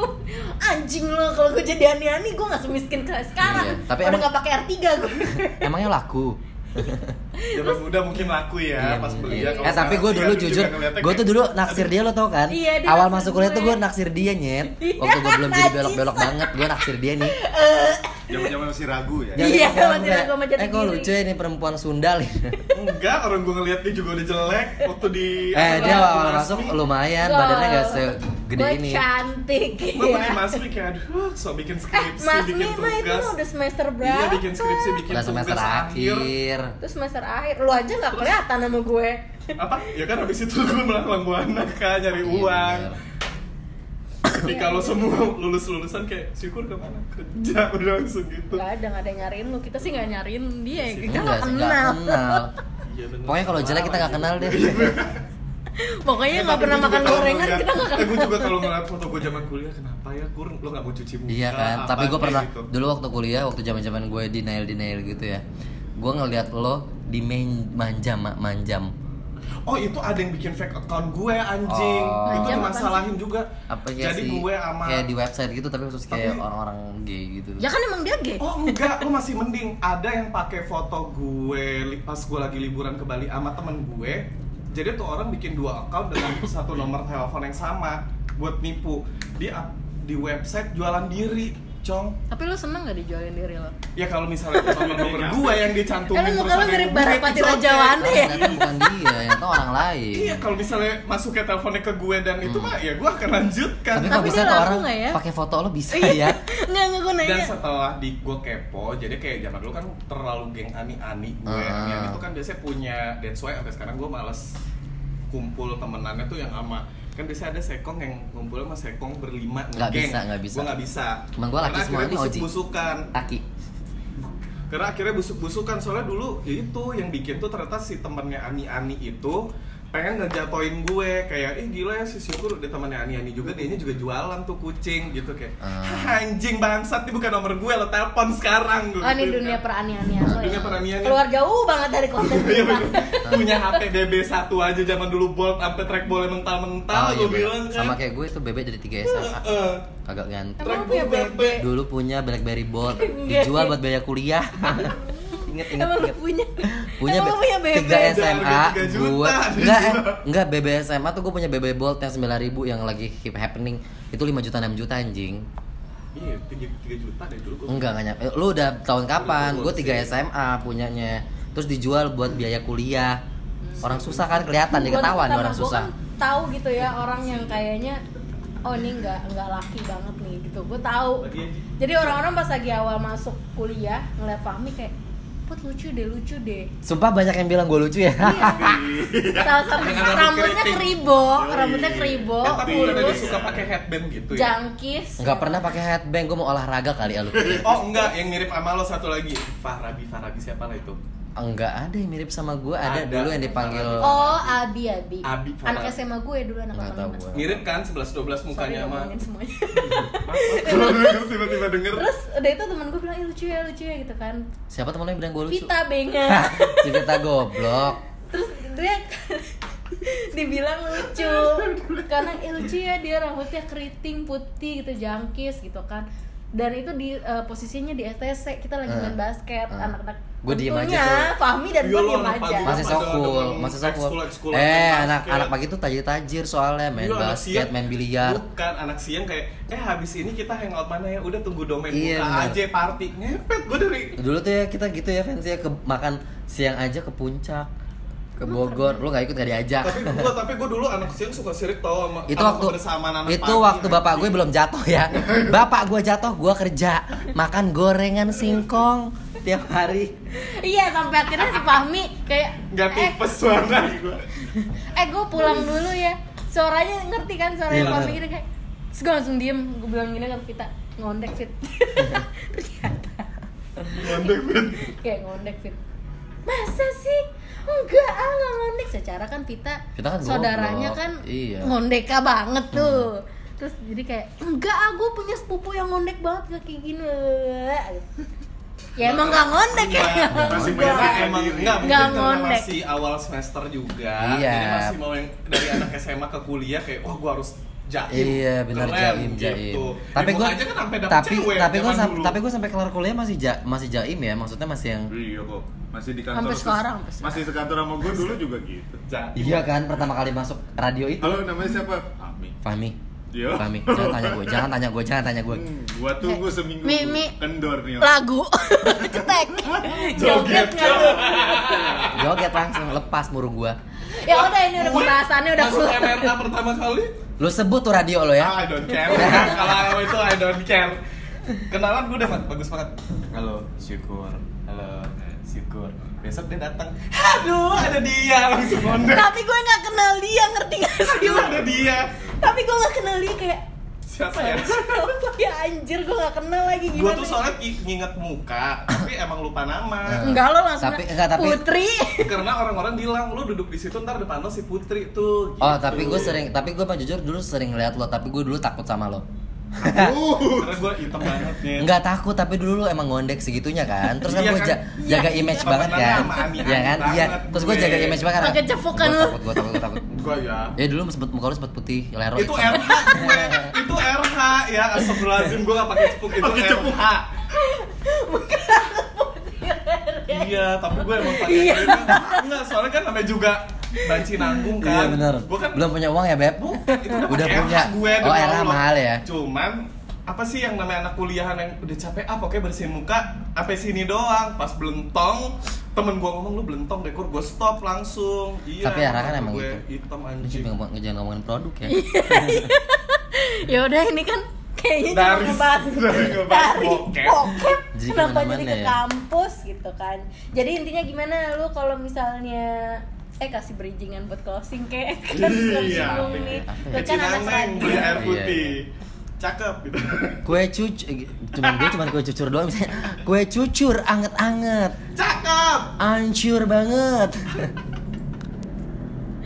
Speaker 3: Anjing lo kalau gue jadi ani-ani gue nggak semiskin kayak sekarang.
Speaker 1: Iya, tapi
Speaker 3: udah nggak pakai R3 gue
Speaker 1: emangnya laku
Speaker 2: Zaman muda mungkin laku ya
Speaker 1: Iya,
Speaker 2: pas kuliah kalau
Speaker 1: eh tapi gue dulu jujur gue tuh dulu naksir dia lo tau kan?
Speaker 3: Iya, dia
Speaker 1: awal masuk kuliah tuh
Speaker 3: gue.
Speaker 1: naksir dia nyet.
Speaker 3: Iya,
Speaker 1: waktu gue belum jadi
Speaker 3: najis.
Speaker 1: belok belok banget gue naksir dia nih.
Speaker 5: Zaman-zaman masih ragu ya.
Speaker 3: Iya,
Speaker 1: Jadi
Speaker 3: masih ragu sama jati
Speaker 1: eh kok lucu ya ini perempuan sundal
Speaker 2: Enggak, orang gue ngeliat dia juga udah jelek Waktu di
Speaker 1: eh dia
Speaker 2: di
Speaker 1: awal masuk lumayan badannya gak segede
Speaker 3: Gue
Speaker 1: ini
Speaker 3: cantik
Speaker 2: Gue
Speaker 3: ya.
Speaker 2: Masmi kayak aduh so bikin
Speaker 3: Eh,
Speaker 2: skripsi,
Speaker 3: Mas
Speaker 2: bikin
Speaker 3: Mima itu
Speaker 2: tugas
Speaker 3: mah udah semester
Speaker 2: Iya
Speaker 3: berapa?
Speaker 2: bikin skripsi, bikin
Speaker 1: udah
Speaker 2: tugas
Speaker 1: semester akhir
Speaker 3: Terus semester akhir, lu aja nggak kelihatan sama gue.
Speaker 2: Apa? Ya kan habis itu gue melanglang buana kan nyari
Speaker 1: Iya,
Speaker 2: uang
Speaker 1: bener.
Speaker 2: Ketika lo semua lulus-lulusan kayak syukur ke mana? Kerja udah langsung gitu
Speaker 3: Gak ada, gak ada yang nyariin lu. Kita sih nggak nyariin dia. Kita
Speaker 1: Enggak
Speaker 3: nggak
Speaker 1: nggak
Speaker 3: kenal.
Speaker 1: kenal.
Speaker 2: Iya.
Speaker 1: Pokoknya kalau jelek kita nggak kenal deh.
Speaker 3: Pokoknya nggak pernah makan gorengan,
Speaker 2: ngeliat-
Speaker 3: kita nggak
Speaker 2: Eh, gue juga kalau ngeliat foto gue zaman kuliah kenapa ya kur lo nggak mau cuci muka
Speaker 1: Iya kan, tapi gue pernah
Speaker 2: gitu.
Speaker 1: dulu waktu kuliah, waktu zaman zaman gue denial denial gitu ya, gue ngeliat lo di main manjam manjam.
Speaker 2: oh itu ada yang bikin fake account gue anjing
Speaker 1: Oh.
Speaker 2: itu dimasalahin juga
Speaker 1: apa ya
Speaker 2: jadi
Speaker 1: sih
Speaker 2: gue sama
Speaker 1: kayak di website gitu tapi khusus kayak
Speaker 2: Tapi-
Speaker 1: orang-orang gay gitu
Speaker 3: Ya kan emang dia gay.
Speaker 2: Oh enggak, lu masih mending ada yang pakai foto gue pas gue lagi liburan ke Bali sama temen gue. Jadi tuh orang bikin dua account dengan satu nomor telepon yang sama buat nipu. Di di website jualan diri, cong.
Speaker 3: Tapi lu seneng gak dijualin diri lo?
Speaker 2: Ya kalau misalnya itu nomor nomor gue yang dicantumin
Speaker 3: Eh, muka lu mirip Barapati
Speaker 2: it's okay.
Speaker 3: Raja Wali ya?
Speaker 1: bukan dia yang itu orang lain
Speaker 2: Iya, kalau misalnya masuknya teleponnya ke gue dan itu mah ya gue akan lanjutkan.
Speaker 1: tapi
Speaker 3: Tapi
Speaker 1: kalau bisa tuh orang
Speaker 3: nggak ya?
Speaker 1: pakai foto lo bisa ya
Speaker 3: Enggak, enggak gue
Speaker 2: dan
Speaker 3: nanya.
Speaker 2: setelah di gue kepo jadi kayak zaman dulu kan terlalu geng ani-ani gue
Speaker 1: Ah.
Speaker 2: yang itu kan biasanya punya that's why sampai sekarang gue males kumpul temenannya tuh yang sama kan biasanya ada sekong yang ngumpul sama sekong berlima
Speaker 1: Nggak bisa, nggak bisa.
Speaker 2: gue nggak bisa.
Speaker 1: Temen gua laki semua, ini Oji.
Speaker 2: busuk-busukan.
Speaker 1: Taki
Speaker 2: karena akhirnya busuk-busukan. Soalnya dulu ya itu yang bikin tuh ternyata si temennya ani-ani itu pengen ngejatoin gue kayak ih gila ya si syukur udah temannya ani-ani juga dia juga jualan tuh kucing gitu kayak
Speaker 1: Ah.
Speaker 2: "Hah, anjing bangsat ini bukan nomor gue lo telepon sekarang gue
Speaker 3: Oh ini dunia peranian-anian. Lo
Speaker 2: Dunia
Speaker 3: ya?
Speaker 2: peranian-anian.
Speaker 3: Keluar jauh banget dari konten
Speaker 2: Iya,
Speaker 3: kita.
Speaker 2: bener. punya HP BB satu aja zaman dulu bolt sampai track boleh mental-mental
Speaker 1: Oh,
Speaker 2: gue
Speaker 1: iya,
Speaker 2: bilang
Speaker 1: bener.
Speaker 2: kan.
Speaker 1: Sama kayak gue itu bebek dari 3 SMA
Speaker 2: Eh,
Speaker 1: kagak ganti
Speaker 2: track
Speaker 3: punya
Speaker 2: BB
Speaker 1: dulu punya BlackBerry Bold dijual buat biaya kuliah inget inget
Speaker 3: Emang
Speaker 1: inget
Speaker 3: punya?
Speaker 1: punya
Speaker 3: Emang punya BB?
Speaker 1: tiga SMA
Speaker 2: tiga
Speaker 1: gue enggak eh, enggak BB SMA tuh gue punya BB Bold yang 9000 yang lagi hip happening. Itu 5 juta 6 juta anjing.
Speaker 2: Iya tiga tiga juta deh dulu gue
Speaker 1: enggak enggak nyampe. Lu udah tahun kapan? gue 3
Speaker 2: sih.
Speaker 1: SMA punyanya. Terus dijual buat biaya kuliah. Orang susah kan? Kelihatan
Speaker 3: Gua-
Speaker 1: ketahuan orang susah.
Speaker 3: kan tahu gitu ya orang yang kayaknya oh ini nggak nggak laki banget nih gitu. Gue tahu. Jadi orang-orang pas lagi awal masuk kuliah ngeliat Fahmi kayak lucu deh lucu deh.
Speaker 1: Sumpah banyak yang bilang gue lucu ya.
Speaker 3: Iya. salah satu rambutnya keribo rambutnya keribo
Speaker 2: Eh, tapi suka pakai headband gitu ya.
Speaker 3: Jangkis.
Speaker 1: Nggak pernah pakai headband gue mau olahraga kali ya lu.
Speaker 2: Oh enggak, yang mirip sama lo satu lagi. Farabi, Farabi siapa lah itu?
Speaker 1: Enggak ada yang mirip sama gue ada,
Speaker 2: Ada.
Speaker 1: dulu yang dipanggil
Speaker 3: oh Abi Abi.
Speaker 2: Abi,
Speaker 3: anak. SMA gue dulu anak
Speaker 1: nggak tahu
Speaker 3: 85.
Speaker 1: gue
Speaker 2: Mirip kan? 11-12
Speaker 3: Sorry
Speaker 2: mukanya sama
Speaker 3: ngomongin semuanya.
Speaker 2: Tiba-tiba denger.
Speaker 3: Terus udah itu temen gue bilang "Ih, lucu ya lucu ya gitu kan.
Speaker 1: Siapa temen lo yang bilang gue lucu?
Speaker 3: Vita Benga.
Speaker 1: Si Vita goblok.
Speaker 3: Terus dia dibilang lucu. Karena eh, lucu ya dia rambutnya keriting putih gitu jangkis gitu kan dan itu di eh, posisinya di STC kita lagi
Speaker 1: Eh,
Speaker 3: main basket
Speaker 1: eh.
Speaker 3: anak-anak
Speaker 1: Gua diem aja tuh.
Speaker 3: Fahmi dan
Speaker 2: Iya,
Speaker 3: gue diem aja
Speaker 1: masih sokul masih sokul eh anak anak pagi tuh tajir tajir soalnya main
Speaker 2: Iya, anak
Speaker 1: basket
Speaker 2: siang.
Speaker 1: main biliar
Speaker 2: Bukan, anak siang kayak Eh habis ini kita hangout mana ya? Udah tunggu domain
Speaker 1: Iya,
Speaker 2: buka
Speaker 1: bener.
Speaker 2: aja party Ngepet gue dari
Speaker 1: dulu tuh ya kita gitu ya fansnya ke makan siang aja ke puncak ke Bogor. Lu nggak ikut gak diajak.
Speaker 2: Tapi gue tapi gue dulu anak siang suka sirik tau sama
Speaker 1: itu
Speaker 2: sama
Speaker 1: waktu
Speaker 2: kebersamaan anak
Speaker 1: itu
Speaker 2: pagi,
Speaker 1: waktu bapak gue belum jatuh ya. Bapak gue jatuh gue kerja. Makan gorengan singkong tiap hari.
Speaker 3: Iya sampai akhirnya si Fahmi kayak
Speaker 2: Nggak
Speaker 3: eh,
Speaker 2: tipes suara gue
Speaker 3: eh gue pulang dulu ya. Suaranya ngerti kan suara
Speaker 1: Iya,
Speaker 3: Fahmi gini kayak terus gue langsung diem. Gue bilang gini ke Vita ngondek fit. Ternyata.
Speaker 2: Ngondek Ben.
Speaker 3: kayak ngondek fit. Masa sih enggak ah nggak ngondek secara kan Vita,
Speaker 1: Vita kan
Speaker 3: saudaranya
Speaker 1: goblok.
Speaker 3: kan
Speaker 1: Iya.
Speaker 3: ngondeka banget tuh. Terus jadi kayak enggak ah gue punya sepupu yang ngondek banget kayak gini. Ya emang nggak ngondek. Ya
Speaker 2: Enggak,
Speaker 5: Masih
Speaker 2: enggak,
Speaker 5: menyerah
Speaker 2: emang
Speaker 3: Nggak
Speaker 2: karena
Speaker 3: ngondek.
Speaker 2: masih awal semester juga.
Speaker 1: Iya.
Speaker 2: jadi masih mau yang dari anak SMA ke kuliah kayak wah gua harus jaim
Speaker 1: Iya benar jaim jaim.
Speaker 2: gitu.
Speaker 1: Tapi gue
Speaker 2: aja kan sampai dapet
Speaker 1: tapi
Speaker 2: cewek
Speaker 1: tapi gue
Speaker 2: dulu.
Speaker 1: tapi gue sampai kelar kuliah masih ja, masih jaim ya maksudnya masih yang
Speaker 5: Iya kok. Masih di kantor.
Speaker 3: Sampai
Speaker 5: terus-
Speaker 3: sekarang, sekarang.
Speaker 5: Masih sekantor sama gue dulu juga gitu.
Speaker 2: jaim
Speaker 1: iya kan pertama kali masuk radio itu
Speaker 5: Halo, namanya siapa? Ami.
Speaker 1: Fahmi
Speaker 5: Iya.
Speaker 1: Fahmi jangan tanya gue jangan tanya gue jangan tanya gue
Speaker 5: Hmm, gua tunggu seminggu
Speaker 3: Mi- mi.
Speaker 5: kendor nih.
Speaker 3: lagu ketek joget
Speaker 1: joget langsung lepas murung gue
Speaker 3: ya udah ini udah
Speaker 2: Gue
Speaker 3: pembahasannya udah
Speaker 2: masuk
Speaker 3: keluar
Speaker 2: pertama kali
Speaker 1: lu sebut tuh radio lo ya.
Speaker 2: Ah, I don't care. Kalau itu I don't care. Kenalan gue udah bagus banget. Halo syukur. Halo syukur. Besok dia datang. Aduh ada dia. Langsung
Speaker 3: tapi gue nggak kenal dia ngerti gak sih
Speaker 2: ada dia.
Speaker 3: Tapi gue nggak kenal dia kayak
Speaker 2: siapa ya
Speaker 3: ya anjir gue gak kenal lagi
Speaker 2: gue
Speaker 3: gimana
Speaker 2: tuh soalnya i- nginget muka tapi emang lupa nama
Speaker 3: enggak lo langsung
Speaker 1: Tapi- enggak, tapi-
Speaker 3: Putri
Speaker 2: karena orang-orang bilang lu duduk di situ ntar depan lo si Putri tuh
Speaker 1: oh
Speaker 2: gitu.
Speaker 1: tapi gue sering tapi gue mah jujur dulu sering lihat lo tapi gue dulu takut sama lo
Speaker 2: Karena gue hitam banget nih.
Speaker 1: Enggak takut tapi dulu lu emang ngondek segitunya kan. Terus kan
Speaker 2: Iya
Speaker 1: gue
Speaker 2: kan?
Speaker 1: jaga image
Speaker 2: Iya.
Speaker 1: banget kan. Iya kan? Iya. Terus gue
Speaker 2: gue.
Speaker 1: jaga image banget.
Speaker 3: Pakai cepukan
Speaker 1: Gua
Speaker 3: lu.
Speaker 1: takut, gue takut, gue takut.
Speaker 2: Gue ya.
Speaker 1: Ya dulu sempet muka lu sempet putih, lero
Speaker 2: Itu gue. Itu RH ya. Astagfirullahaladzim gue gak pakai cepuk itu RH. Iya, tapi gue emang pakai
Speaker 3: Iya.
Speaker 2: itu. Enggak, soalnya kan namanya juga banci nanggung kan.
Speaker 1: Iya benar.
Speaker 2: Gue kan
Speaker 1: Belum punya uang ya, Beb?
Speaker 2: itu udah,
Speaker 1: Udah
Speaker 2: pakai
Speaker 1: punya.
Speaker 2: RH gue
Speaker 1: Oh, era mahal ya.
Speaker 2: Cuman apa sih yang namanya anak kuliahan yang udah capek ah pokoknya bersihin muka sampai sini doang pas belentong temen gue ngomong lu belentong deh kur gue stop langsung iya
Speaker 1: Tapi Ara kan emang
Speaker 2: gue
Speaker 1: gitu.
Speaker 2: hitam anjing
Speaker 1: cuma ngomong, jangan ngomongin produk ya.
Speaker 3: ya udah ini kan kayaknya
Speaker 2: Dari-
Speaker 3: ngebahas
Speaker 2: dari ngebahas
Speaker 3: dari
Speaker 2: bokep.
Speaker 3: bokep.
Speaker 1: Jadi
Speaker 3: kenapa jadi ke
Speaker 1: ya?
Speaker 3: kampus gitu kan jadi intinya gimana lu kalau misalnya eh kasih bridgingan buat closing kayak kan
Speaker 2: Iya,
Speaker 3: singgung nih lu kan anak
Speaker 2: air
Speaker 1: Iya,
Speaker 2: putih
Speaker 1: iya.
Speaker 2: Cakep gitu
Speaker 1: Kue cucur, cuman gue cuman kue cucur doang misalnya. Kue cucur anget-anget,
Speaker 2: cakep
Speaker 1: ancur banget.